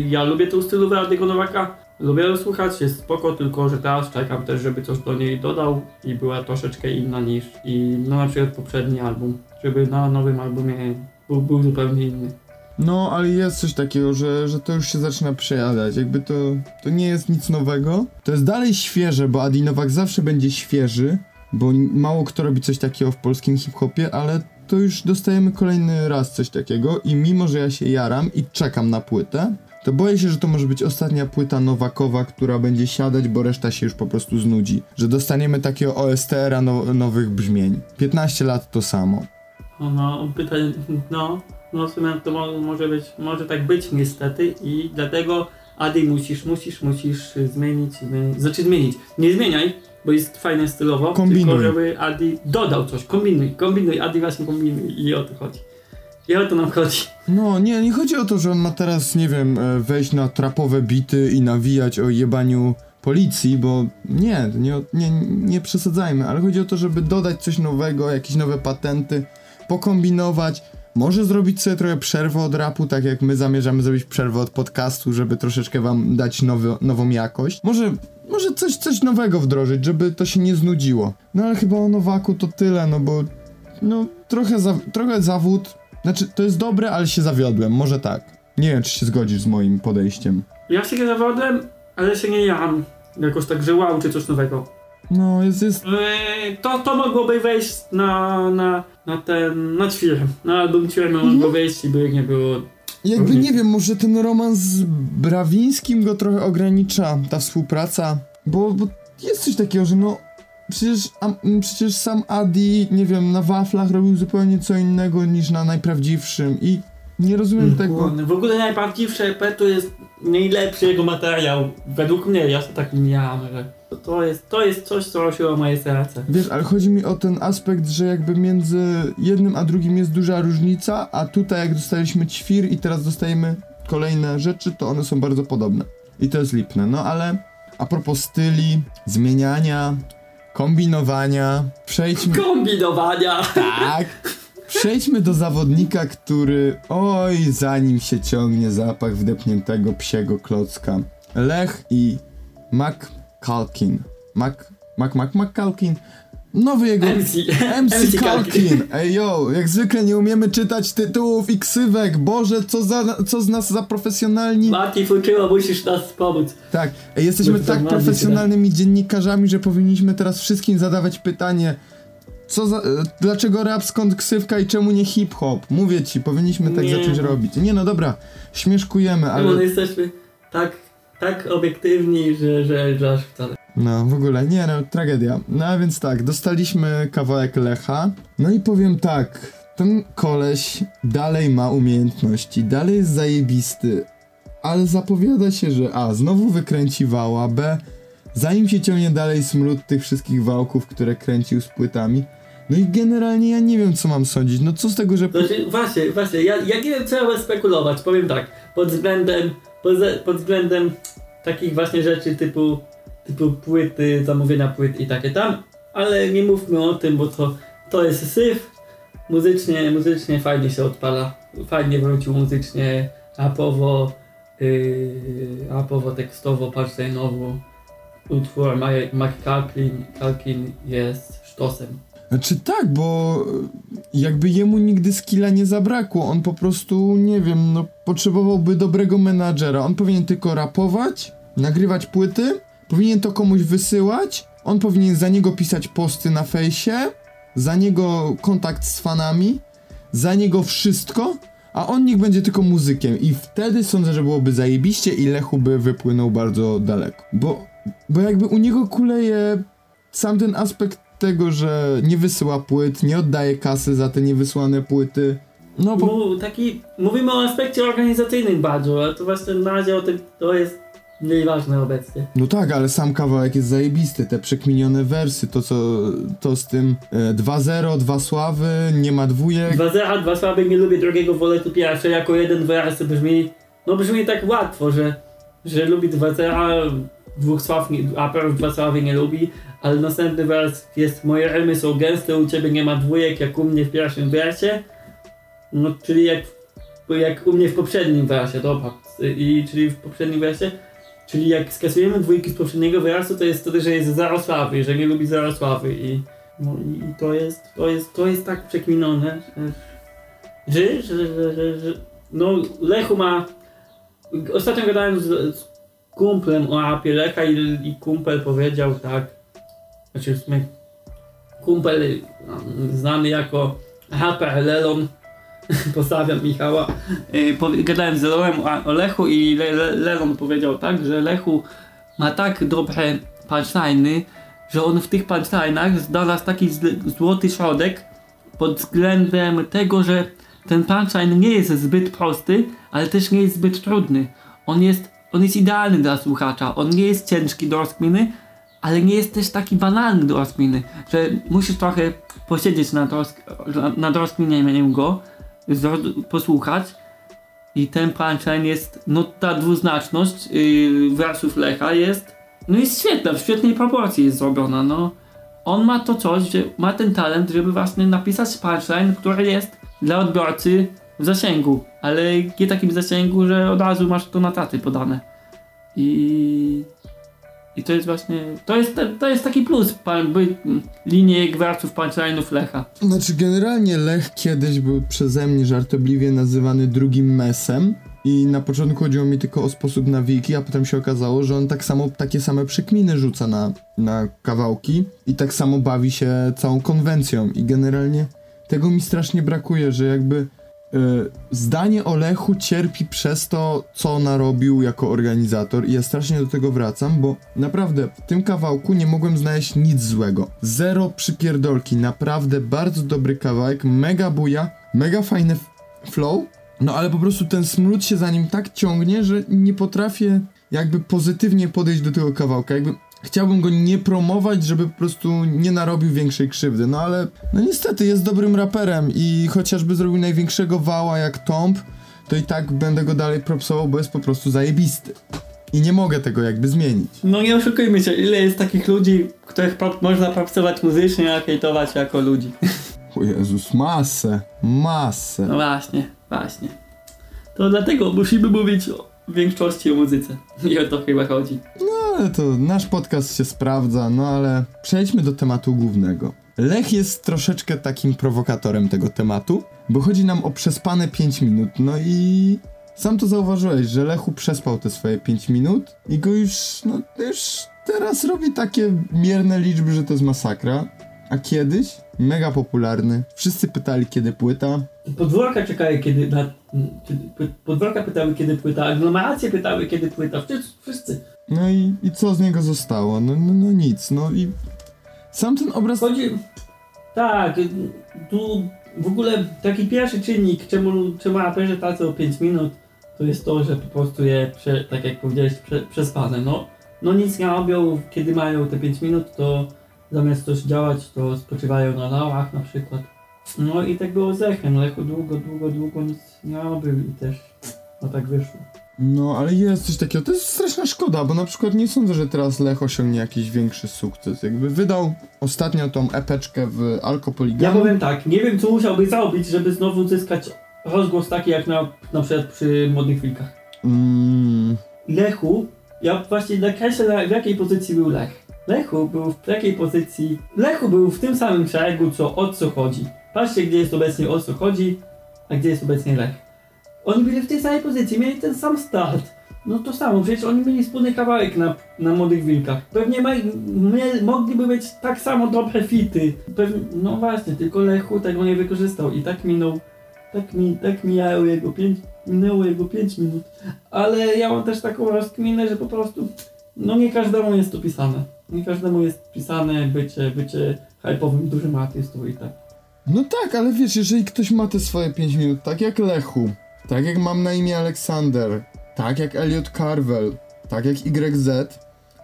ja lubię tą stylówę Adego Nowaka. Lubię ją słuchać, jest spoko, tylko że teraz czekam też, żeby coś do niej dodał i była troszeczkę inna niż i no na przykład poprzedni album, żeby na nowym albumie był, był zupełnie inny. No, ale jest coś takiego, że, że to już się zaczyna przejadać. Jakby to, to nie jest nic nowego. To jest dalej świeże, bo Adi Nowak zawsze będzie świeży, bo mało kto robi coś takiego w polskim hip-hopie, ale to już dostajemy kolejny raz coś takiego i mimo, że ja się jaram i czekam na płytę, to boję się, że to może być ostatnia płyta Nowakowa, która będzie siadać, bo reszta się już po prostu znudzi. Że dostaniemy takiego OSTR-a no, nowych brzmień. 15 lat to samo. No, no pytań, no, no w sumie to mo, może być, może tak być niestety i dlatego Adi musisz, musisz, musisz zmienić, zmienić, znaczy zmienić, nie zmieniaj, bo jest fajne stylowo, Kombinuj. tylko żeby Adi dodał coś, kombinuj, kombinuj, Adi właśnie kombinuj i o to chodzi. I o to nam chodzi. No, nie, nie chodzi o to, że on ma teraz, nie wiem, e, wejść na trapowe bity i nawijać o jebaniu policji, bo nie, nie, nie, nie przesadzajmy, ale chodzi o to, żeby dodać coś nowego, jakieś nowe patenty, pokombinować, może zrobić sobie trochę przerwę od rapu, tak jak my zamierzamy zrobić przerwę od podcastu, żeby troszeczkę wam dać nowy, nową jakość. Może, może coś, coś nowego wdrożyć, żeby to się nie znudziło. No ale chyba o Nowaku to tyle, no bo no trochę, za, trochę zawód, znaczy to jest dobre, ale się zawiodłem, może tak. Nie wiem, czy się zgodzisz z moim podejściem. Ja się nie zawodłem, ale się nie jam. Jakoś tak, że wow, czy coś nowego. No, jest, jest... Eee, to, to mogłoby wejść na, na, na ten, na ćwirę. Na album ćwirę mogło wejść i by nie było Jakby Mhm. nie wiem, może ten romans z Brawińskim go trochę ogranicza, ta współpraca, bo, bo jest coś takiego, że no przecież, a, przecież sam Adi, nie wiem, na waflach robił zupełnie co innego niż na najprawdziwszym i nie rozumiem tego. W ogóle najprawdziwsze EP to jest najlepszy jego materiał. Według mnie, ja się tak nie miałem, że to- to jest, to jest coś, co rosiło moje serce. Wiesz, ale chodzi mi o ten aspekt, że jakby między jednym a drugim jest duża różnica, a tutaj jak dostaliśmy ćwir i teraz dostajemy kolejne rzeczy, to one są bardzo podobne. I to jest lipne. No ale a propos styli, zmieniania, kombinowania, przejdźmy... Kombinowania! Tak! Przejdźmy do zawodnika, który oj, za nim się ciągnie zapach wdepniętego psiego klocka. Lech i McCalkin. Mac, Mac, Mac, McCalkin. Nowy jego... MC. MC MC Kalkin. Ej yo, jak zwykle nie umiemy czytać tytułów i ksywek. Boże, co, za, co z nas za profesjonalni... Mati Fuczyło, musisz nas pomóc. Tak, ej, jesteśmy tak profesjonalnymi dziennikarzami, że powinniśmy teraz wszystkim zadawać pytanie, co za, e, dlaczego rap, skąd ksywka i czemu nie hip-hop? Mówię ci, powinniśmy tak Nie. zacząć robić. Nie no dobra, śmieszkujemy, Ale ale jesteśmy tak, tak obiektywni, że, że, że aż wcale. no w ogóle, nie no, tragedia. No a więc tak, dostaliśmy kawałek Lecha, no i powiem tak, ten koleś dalej ma umiejętności, dalej jest zajebisty, ale zapowiada się, że a, znowu wykręci wała, b, zanim się ciągnie dalej smród tych wszystkich wałków, które kręcił z płytami, no i generalnie ja nie wiem, co mam sądzić, no co z tego, że... Znaczy, właśnie, właśnie, ja, ja nie wiem, co ja mam spekulować. Powiem tak, pod względem, pod, pod względem takich właśnie rzeczy typu, typu płyty, zamówienia płyt i takie tam, ale nie mówmy o tym, bo to, to jest syf. Muzycznie, muzycznie fajnie się odpala. Fajnie wrócił muzycznie, rapowo, yy, rapowo, tekstowo, partyjnowo. Utwór Mike Kalkin, Kalkin jest sztosem. Znaczy tak, bo jakby jemu nigdy skilla nie zabrakło. On po prostu, nie wiem, no potrzebowałby dobrego menadżera. On powinien tylko rapować nagrywać płyty, powinien to komuś wysyłać, on powinien za niego pisać posty na fejsie, za niego kontakt z fanami, za niego wszystko, a on niech będzie tylko muzykiem i wtedy sądzę, że byłoby zajebiście i Lechu by wypłynął bardzo daleko. Bo, bo jakby u niego kuleje sam ten aspekt tego, że nie wysyła płyt, nie oddaje kasy za te niewysłane płyty. No, po... Bo... taki, mówimy o aspekcie organizacyjnym bardzo, ale to właśnie na dział to jest mniej ważne obecnie. No tak, ale sam kawałek jest zajebisty, te przekminione wersy, to co, to z tym e, 2-0, dwa sławy, nie ma dwójek. 2-0, dwa sławy, nie lubię drugiego, wolę tu pierwsze, jako jeden wyraz brzmi, no brzmi tak łatwo, że, że lubi 2-0, Wrocław, APR w Wrocławiu nie lubi, ale następny wers jest moje remy są gęste, u ciebie nie ma dwójek, jak u mnie w pierwszym wersie. No, czyli jak, jak u mnie w poprzednim wersie, dobra. I, czyli w poprzednim wersie. Czyli jak skasujemy dwójki z poprzedniego wyrazu, to jest wtedy, że jest Zarosławy, że nie lubi Zarosławy i, no, i, to, jest, to, jest, to jest tak przekminione, że, że, że, że, że no Lechu ma... Ostatnio gadałem z, z kumplem o apie Lecha i, i kumpel powiedział tak, znaczy w sumie kumpel um, znany jako Haper Lelon, pozdrawiam Michała, powie- gadałem z Lelem o- Lechu i Le, Le, Lelon powiedział tak, że Lechu ma tak dobre punchline'y, że on w tych punchline'ach znalazł taki złoty środek pod względem tego, że ten punchline nie jest zbyt prosty, ale też nie jest zbyt trudny. On jest, on jest idealny dla słuchacza, on nie jest ciężki do rozkminy, ale nie jest też taki banalny do rozkminy, że musisz trochę posiedzieć nad, rozk- nad rozkminieniem go, posłuchać i ten punchline jest, no ta dwuznaczność yy, wersów Lecha jest, no jest świetna, w świetnej proporcji jest zrobiona, no. On ma to coś, że ma ten talent, żeby właśnie napisać punchline, który jest dla odbiorcy w zasięgu, ale nie takim zasięgu, że od razu masz to na taty podane. I... I to jest właśnie, to jest, to jest taki plus, pan, by, wersów punchline'ów Lecha. Znaczy, generalnie Lech kiedyś był przeze mnie żartobliwie nazywany drugim mesem. I na początku chodziło mi tylko o sposób nawiki, a potem się okazało, że on tak samo, takie same przekminy rzuca na, na kawałki i tak samo bawi się całą konwencją. I generalnie tego mi strasznie brakuje, że jakby zdanie o Lechu cierpi przez to, co narobił jako organizator i ja strasznie do tego wracam, bo naprawdę w tym kawałku nie mogłem znaleźć nic złego. Zero przypierdolki, naprawdę bardzo dobry kawałek, mega buja, mega fajny flow, no ale po prostu ten smród się za nim tak ciągnie, że nie potrafię jakby pozytywnie podejść do tego kawałka, jakby chciałbym go nie promować, żeby po prostu nie narobił większej krzywdy, no ale no niestety jest dobrym raperem i chociażby zrobił największego wała jak Tomb, to i tak będę go dalej propsował, bo jest po prostu zajebisty. I nie mogę tego jakby zmienić. No nie oszukujmy się, ile jest takich ludzi, których pop- można popsować muzycznie, a hejtować jako ludzi. O Jezus, masę, masę. No właśnie, właśnie. To dlatego musimy mówić o większości o muzyce. I o to chyba chodzi. No ale to nasz podcast się sprawdza, no ale przejdźmy do tematu głównego. Lech jest troszeczkę takim prowokatorem tego tematu, bo chodzi nam o przespane 5 minut, no i sam to zauważyłeś, że Lechu przespał te swoje 5 minut i go już, no już teraz robi takie mierne liczby, że to jest masakra. A kiedyś mega popularny. Wszyscy pytali kiedy płyta. Podwórka czekały kiedy na... Podwórka pytały kiedy płyta, aglomeracje pytały kiedy płyta, wszyscy. wszyscy. No i, i co z niego zostało? No, no, no nic, no i sam ten obraz... Chodzi... Tak, tu w ogóle taki pierwszy czynnik, czemu, czemu raperzy tacy o 5 minut, to jest to, że po prostu je, prze, tak jak powiedziałeś, prze, przespane. No, no nic nie robią, kiedy mają te 5 minut, to zamiast coś działać, to spoczywają na lałach na przykład. No i tak było z Lechem. Lechu długo, długo, długo nic nie robił i też no tak wyszło. No, ale jest coś takiego. To jest straszna szkoda, bo na przykład nie sądzę, że teraz Lech osiągnie jakiś większy sukces. Jakby wydał ostatnio tą epeczkę w Alkopoligami. Ja powiem tak, nie wiem co musiałby zrobić, żeby znowu uzyskać rozgłos taki jak na, na przykład przy Modnych Wilkach. Mm, Lechu, ja właśnie nakreślę na, w jakiej pozycji był Lech. Lechu był w takiej pozycji, Lechu był w tym samym szeregu co o co chodzi. Patrzcie gdzie jest obecnie o co chodzi, a gdzie jest obecnie Lech. Oni byli w tej samej pozycji, mieli ten sam start. No to samo, przecież oni mieli wspólny kawałek na, na Młodych Wilkach. Pewnie ma, mie, mogliby być tak samo dobre fity. Pewnie, no właśnie, tylko Lechu tego nie wykorzystał i tak minął, tak, mi, tak mijało jego pięć, minęło jego 5 minut. Ale ja mam też taką rozkminę, że po prostu, no nie każdemu jest to pisane. Nie każdemu jest pisane bycie, bycie hype'owym dużym artystą i tak. No tak, ale wiesz, jeżeli ktoś ma te swoje 5 minut, tak jak Lechu, tak jak mam na imię Aleksander, tak jak Elliot Carvel, tak jak YZ,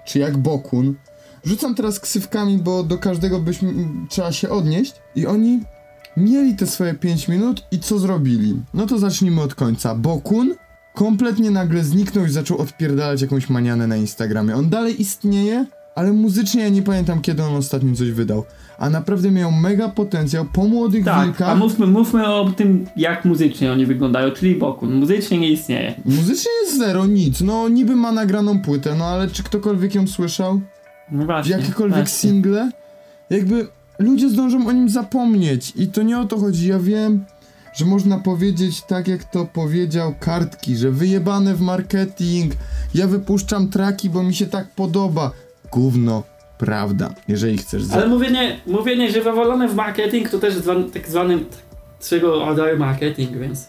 czy jak Bokun, rzucam teraz ksywkami, bo do każdego byśmy trzeba się odnieść i oni mieli te swoje 5 minut i co zrobili? No to zacznijmy od końca. Bokun kompletnie nagle zniknął i zaczął odpierdalać jakąś manianę na Instagramie. On dalej istnieje, ale muzycznie ja nie pamiętam kiedy on ostatnio coś wydał. A naprawdę miał mega potencjał po młodych Tak, wilkach. a mówmy, mówmy o tym, jak muzycznie oni wyglądają, czyli Bokun. Muzycznie nie istnieje. Muzycznie jest zero, nic. No niby ma nagraną płytę, no ale czy ktokolwiek ją słyszał? No właśnie. Jakiekolwiek właśnie. single? Jakby ludzie zdążą o nim zapomnieć i to nie o to chodzi. Ja wiem, że można powiedzieć tak jak to powiedział Kartki, że wyjebane w marketing, ja wypuszczam traki, bo mi się tak podoba. Gówno, prawda, jeżeli chcesz... Za... Ale mówienie, mówienie, że wywalone w marketing to też zwan, tak zwany swego rodzaju marketing, więc...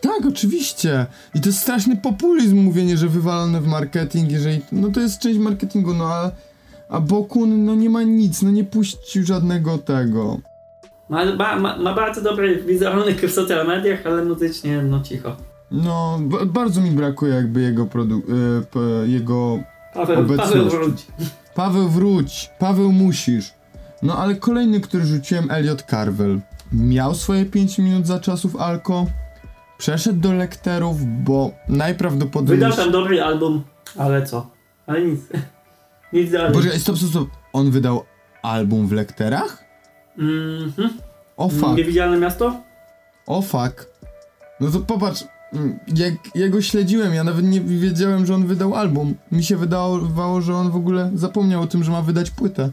Tak, oczywiście. I to jest straszny populizm mówienie, że wywalone w marketing, jeżeli... No to jest część marketingu, no a... A Bokun, no nie ma nic, no nie puścił żadnego tego. Ma, ma, ma, bardzo dobry wizerunek w social mediach, ale muzycznie no cicho. No, bardzo mi brakuje jakby jego produ... E, p- jego... Paweł, Obecność. Paweł wróć. Paweł wróć, Paweł musisz. No ale kolejny, który rzuciłem, Elliot Carvel. Miał swoje 5 minut za czasów Alko. Przeszedł do lekterów, bo najprawdopodobniej... Wydał tam dobry album, ale co? Ale nic. nic dalej. Boże, stop, stop, stop. On wydał album w lekterach? Mhm. O fuck. Niewidzialne miasto? O fuck. No to popatrz, mm, jak ja go śledziłem, ja nawet nie wiedziałem, że on wydał album. Mi się wydawało, że on w ogóle zapomniał o tym, że ma wydać płytę.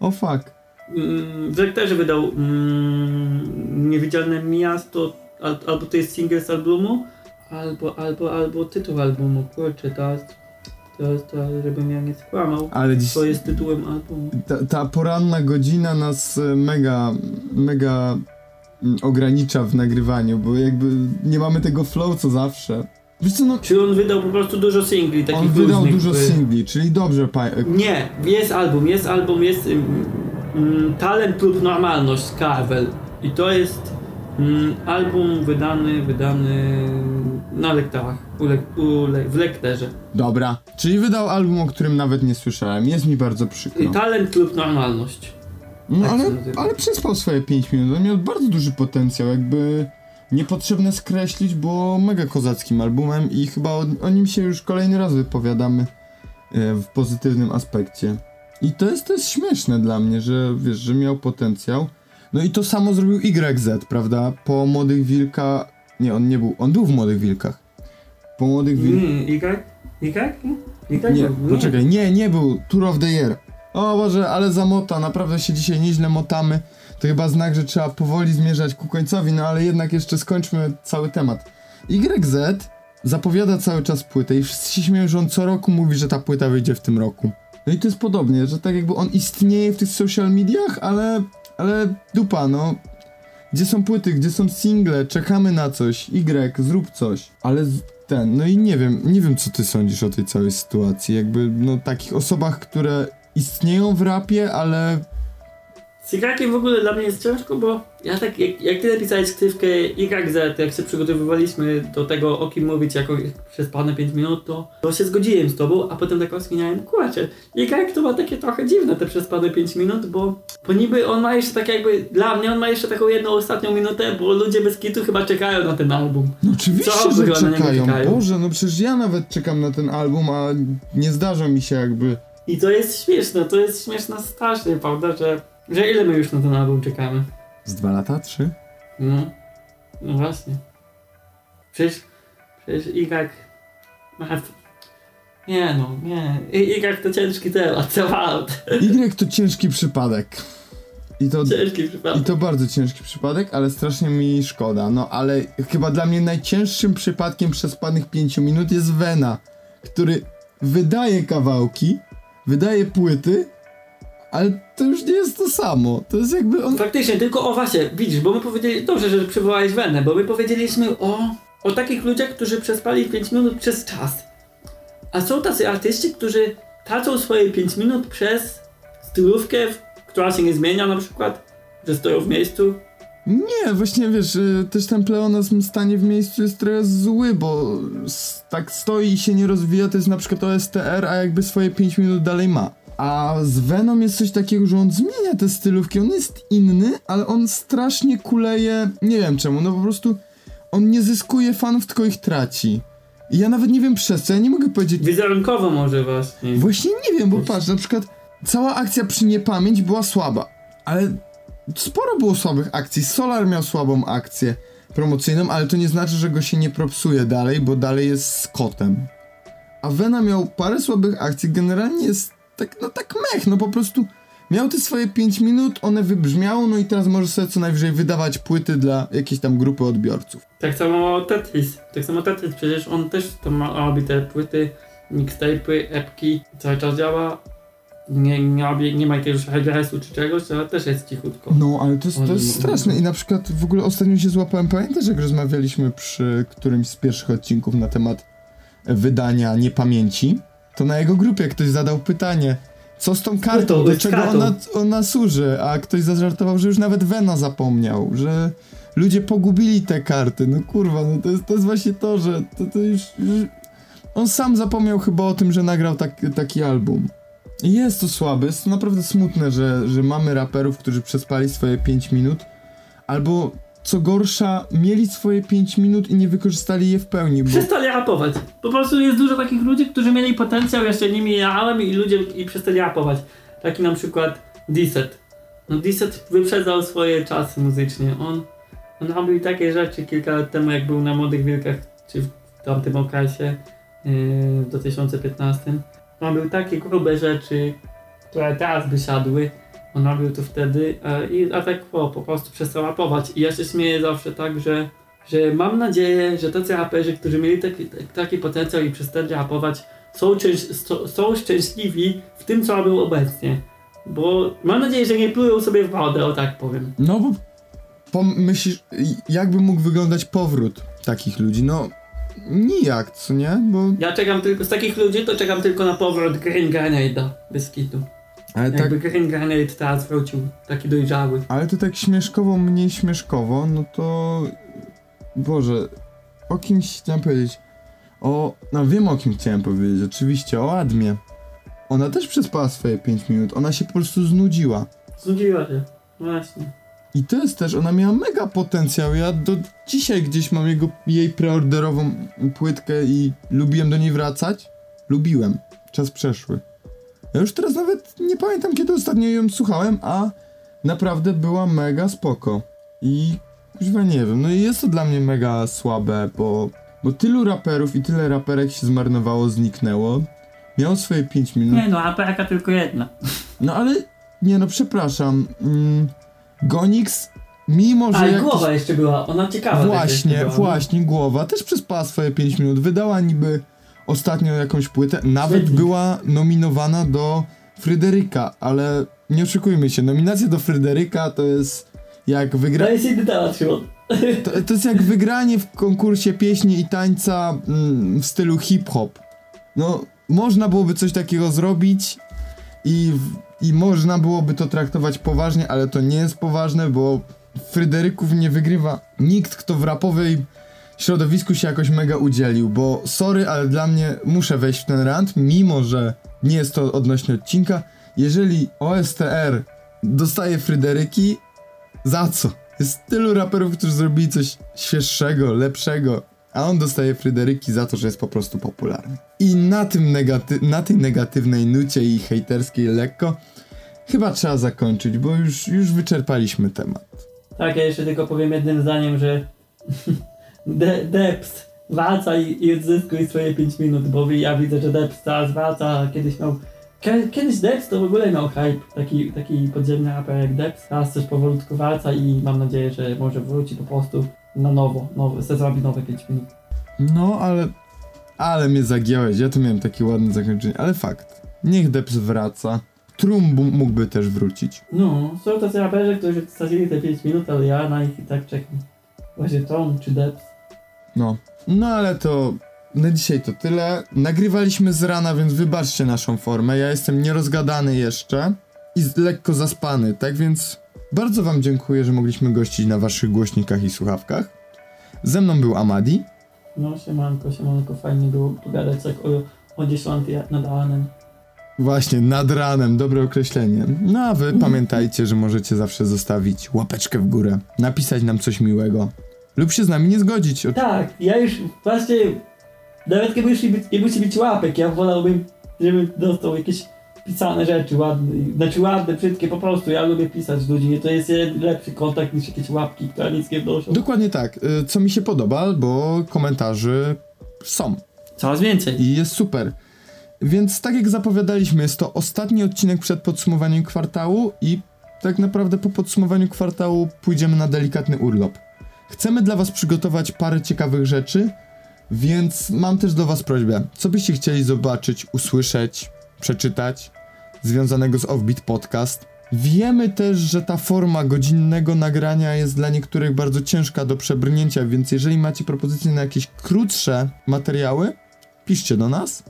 O fuck. Mm, W lekterze wydał mm, Niewidzialne miasto, al, albo to jest single z albumu, albo, albo, albo tytuł albumu. Kurczę, to jest, to jest to, żebym ja nie skłamał. Ale dziś To jest tytułem albumu. ta, ta poranna godzina nas mega, mega mm, ogranicza w nagrywaniu, bo jakby nie mamy tego flow co zawsze. Wiesz co, no, Czy on wydał po prostu dużo singli takich on wydał luźnych, dużo by- singli, czyli dobrze, pa- Nie, jest album, jest album, jest mm, mm, Talent lub Normalność Carvel. I to jest mm, album wydany, wydany na lektorach, u le, u le, w lekterze. dobra. Czyli wydał album, o którym nawet nie słyszałem. Jest mi bardzo przykro. Talent lub Normalność. No tak ale, ale przespał swoje 5 minut. On miał bardzo duży potencjał, jakby niepotrzebne skreślić, bo mega kozackim albumem i chyba o, o nim się już kolejny raz wypowiadamy e, w pozytywnym aspekcie. I to jest, to jest śmieszne dla mnie, że wiesz, że miał potencjał. No i to samo zrobił YZ, prawda? Po Młodych Wilka... Nie, on nie był, on był w Młodych Wilkach. Po Młodych Wilkach... Mm, Y? Y? Y? Nie, poczekaj, nie, nie był Tour of the Year. O Boże, ale zamota, naprawdę się dzisiaj nieźle motamy. To chyba znak, że trzeba powoli zmierzać ku końcowi, no ale jednak jeszcze skończmy cały temat. YZ zapowiada cały czas płytę i wszyscy się śmieją, że on co roku mówi, że ta płyta wyjdzie w tym roku. No i to jest podobnie, że tak jakby on istnieje w tych social mediach, ale, ale dupa, no. Gdzie są płyty, gdzie są single, czekamy na coś, Y, zrób coś. Ale ten, no i nie wiem, nie wiem co ty sądzisz o tej całej sytuacji, jakby, no takich osobach, które istnieją w rapie, ale Z Igrakiem w ogóle dla mnie jest ciężko, bo ja tak, jak, jak ty napisałeś skrywkę YZ, jak się przygotowywaliśmy do tego, o kim mówić jako przez pane 5 minut, to, to się zgodziłem z tobą, a potem tak rozkminiałem, kurczę, Y to ma takie trochę dziwne te przez pane 5 minut, bo, bo niby on ma jeszcze tak jakby, dla mnie on ma jeszcze taką jedną ostatnią minutę, bo ludzie bez kitu chyba czekają na ten album. no oczywiście, Co że czekają. czekają? Boże, no przecież ja nawet czekam na ten album, a nie zdarza mi się jakby... I to jest śmieszne, to jest śmieszne strasznie, prawda, że, że ile my już na ten album czekamy? Z dwa lata, trzy? No, no właśnie. Przecież, przecież ma- Nie no, nie. Y to ciężki temat, temat. Y to ciężki przypadek. I to, Ciężki przypadek. I to bardzo ciężki przypadek, ale strasznie mi szkoda. No ale chyba dla mnie najcięższym przypadkiem przespanych 5 minut jest Vena, który wydaje kawałki, wydaje płyty, ale to już nie jest to samo. To jest jakby on. Faktycznie, tylko o właśnie, widzisz, bo my powiedzieli, dobrze, że przywołałeś Wenę, bo my powiedzieliśmy o, o takich ludziach, którzy przespali 5 minut przez czas. A są tacy artyści, którzy tracą swoje 5 minut przez stylówkę, która się nie zmienia na przykład, że stoją w miejscu. Nie, właśnie wiesz, y, też ten pleonazm stanie w miejscu jest trochę zły, bo tak stoi i się nie rozwija, to jest na przykład OSTR, a jakby swoje 5 minut dalej ma. A z Venom jest coś takiego, że on zmienia te stylówki, on jest inny, ale on strasznie kuleje, nie wiem czemu, no po prostu on nie zyskuje fanów, tylko ich traci. I ja nawet nie wiem przez co, ja nie mogę powiedzieć, Wizerunkowo może właśnie. Właśnie nie wiem, bo patrz, na przykład cała akcja przy niepamięć była słaba, ale sporo było słabych akcji. Solar miał słabą akcję promocyjną, ale to nie znaczy, że go się nie propsuje dalej, bo dalej jest z kotem. A Vena miał parę słabych akcji, generalnie jest tak, no tak mech, no po prostu miał te swoje 5 minut, one wybrzmiało, no i teraz może sobie co najwyżej wydawać płyty dla jakiejś tam grupy odbiorców. Tak samo Tetris. Tak samo Tetris, przecież on też to ma, robi te płyty, mixtape'y, epki, cały czas działa. Nie, nie, nie ma jakiegoś regresu czy czegoś, ale też jest cichutko. No, ale to jest, to jest straszne i na przykład w ogóle ostatnio się złapałem, pamiętasz jak rozmawialiśmy przy którymś z pierwszych odcinków na temat wydania niepamięci, to na jego grupie ktoś zadał pytanie, co z tą kartą, to do czego kartą. ona, ona służy, a ktoś zażartował, że już nawet Vena zapomniał, że ludzie pogubili te karty, no kurwa, no to jest, to jest właśnie to, że to, to już, już... On sam zapomniał chyba o tym, że nagrał tak, taki album. Jest to słabe, jest to naprawdę smutne, że, że mamy raperów, którzy przespali swoje 5 minut, albo co gorsza, mieli swoje 5 minut i nie wykorzystali je w pełni, bo... Przestali rapować. Po prostu jest dużo takich ludzi, którzy mieli potencjał, jeszcze nimi jałem i ludzie i przestali rapować. Taki na przykład Disset. No Disset wyprzedzał swoje czasy muzycznie. On, on robił takie rzeczy kilka lat temu, jak był na Młodych Wilkach, czy w tamtym okresie, yy, w 2015. Robił takie grube rzeczy, które teraz by siadły. On robił to wtedy e, i a tak o, po prostu przestał rapować. I ja się śmieję zawsze tak, że że mam nadzieję, że tacy raperzy, którzy mieli taki, taki potencjał i przestali rapować, są, są szczęśliwi w tym, co robią obecnie. Bo mam nadzieję, że nie plują sobie w wodę, o tak powiem. No bo pomyślisz, jakby mógł wyglądać powrót takich ludzi? No nijak, co nie? Bo Ja czekam tylko, z takich ludzi to czekam tylko na powrót Green Grenade'a, bez kitu. ale tak, Jakby Green Grenade teraz wrócił, taki dojrzały. ale to tak śmieszkowo, mniej śmieszkowo, no to Boże, o kimś chciałem powiedzieć. O, no wiem o kim chciałem powiedzieć, oczywiście, o Admie. Ona też przespała swoje 5 minut, ona się po prostu znudziła. Znudziła się, właśnie. I to jest też, ona miała mega potencjał. Ja do dzisiaj gdzieś mam jego, jej preorderową płytkę i lubiłem do niej wracać. Lubiłem. Czas przeszły. Ja już teraz nawet nie pamiętam, kiedy ostatnio ją słuchałem, a naprawdę była mega spoko. I chyba nie wiem, no i jest to dla mnie mega słabe, bo, bo tylu raperów i tyle raperek się zmarnowało, zniknęło. Miało swoje 5 minut. Nie no, raperka tylko jedna. No ale, nie no, przepraszam. Mm, Gonix, mimo że. Ale jakiś- głowa jeszcze była, ona ciekawa. Właśnie, była. właśnie, głowa też przespała swoje 5 minut. Wydała niby ostatnio jakąś płytę. Nawet Świetnie. była nominowana do Fryderyka, ale nie oszukujmy się, nominacja do Fryderyka to jest jak wygra... To jest Szymon. To, to jest jak wygranie w konkursie pieśni i tańca mm, w stylu hip-hop. No, można byłoby coś takiego zrobić i, i można byłoby to traktować poważnie, ale to nie jest poważne, bo Fryderyków nie wygrywa nikt, kto w rapowej środowisku się jakoś mega udzielił, bo sorry, ale dla mnie muszę wejść w ten rant, mimo że nie jest to odnośnie odcinka. Jeżeli OSTR dostaje Fryderyki, za co? Jest tylu raperów, którzy zrobili coś świeższego, lepszego, a on dostaje Fryderyki za to, że jest po prostu popularny. I na, tym negaty- na tej negatywnej nucie i hejterskiej lekko chyba trzeba zakończyć, bo już, już wyczerpaliśmy temat. Tak, ja jeszcze tylko powiem jednym zdaniem, że De Deps wraca i, i odzyskuj swoje 5 minut, bo ja widzę, że Deps teraz wraca, kiedyś miał Kie- Kiedyś Deps to w ogóle miał hype, taki, taki podziemny raper jak Deps. Teraz też powolutku wraca i mam nadzieję, że może wróci po prostu na nowo, se zrobi nowe 5 minut. No, ale... Ale mnie zagiąłeś, ja tu miałem takie ładne zakończenie, ale fakt. Niech Deps wraca. Trum mógłby też wrócić. No, są tacy raperzy, którzy stracili te 5 minut, ale ja na nich i tak czekam. Właśnie Tom czy Deps. No. No ale to na dzisiaj to tyle. Nagrywaliśmy z rana, więc wybaczcie naszą formę. Ja jestem nierozgadany jeszcze i lekko zaspany, tak więc bardzo wam dziękuję, że mogliśmy gościć na waszych głośnikach i słuchawkach. Ze mną był Amadi. No, siemanko, siemanko, fajnie było pogadać tak o, o 10 nad ranem. Właśnie, nad ranem, dobre określenie. No a wy pamiętajcie, że możecie zawsze zostawić łapeczkę w górę, napisać nam coś miłego lub się z nami nie zgodzić. Tak, ja już właśnie, nawet nie musi być, nie musi być łapek, ja wolałbym, żeby dostał jakieś pisane rzeczy ładne, znaczy ładne, brzydkie, po prostu ja lubię pisać z ludźmi, to jest lepszy kontakt niż jakieś łapki, które nic nie wnoszą. Dokładnie tak, y, co mi się podoba, bo komentarzy są. Coraz więcej. I jest super. Więc tak jak zapowiadaliśmy, jest to ostatni odcinek przed podsumowaniem kwartału i tak naprawdę po podsumowaniu kwartału pójdziemy na delikatny urlop. Chcemy dla was przygotować parę ciekawych rzeczy, więc mam też do was prośbę. Co byście chcieli zobaczyć, usłyszeć, przeczytać związanego z Offbeat Podcast? Wiemy też, że ta forma godzinnego nagrania jest dla niektórych bardzo ciężka do przebrnięcia, więc jeżeli macie propozycje na jakieś krótsze materiały, piszcie do nas.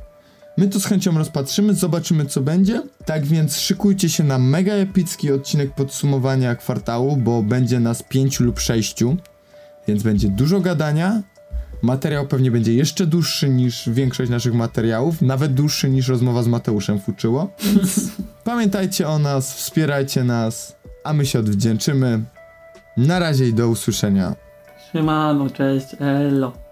My to z chęcią rozpatrzymy, zobaczymy co będzie. Tak więc szykujcie się na mega epicki odcinek podsumowania kwartału, bo będzie nas pięciu lub sześciu, więc będzie dużo gadania. Materiał pewnie będzie jeszcze dłuższy niż większość naszych materiałów, nawet dłuższy niż rozmowa z Mateuszem Fuczyło. Pamiętajcie o nas, wspierajcie nas, a my się odwdzięczymy. Na razie i do usłyszenia. Siemano, cześć, elo.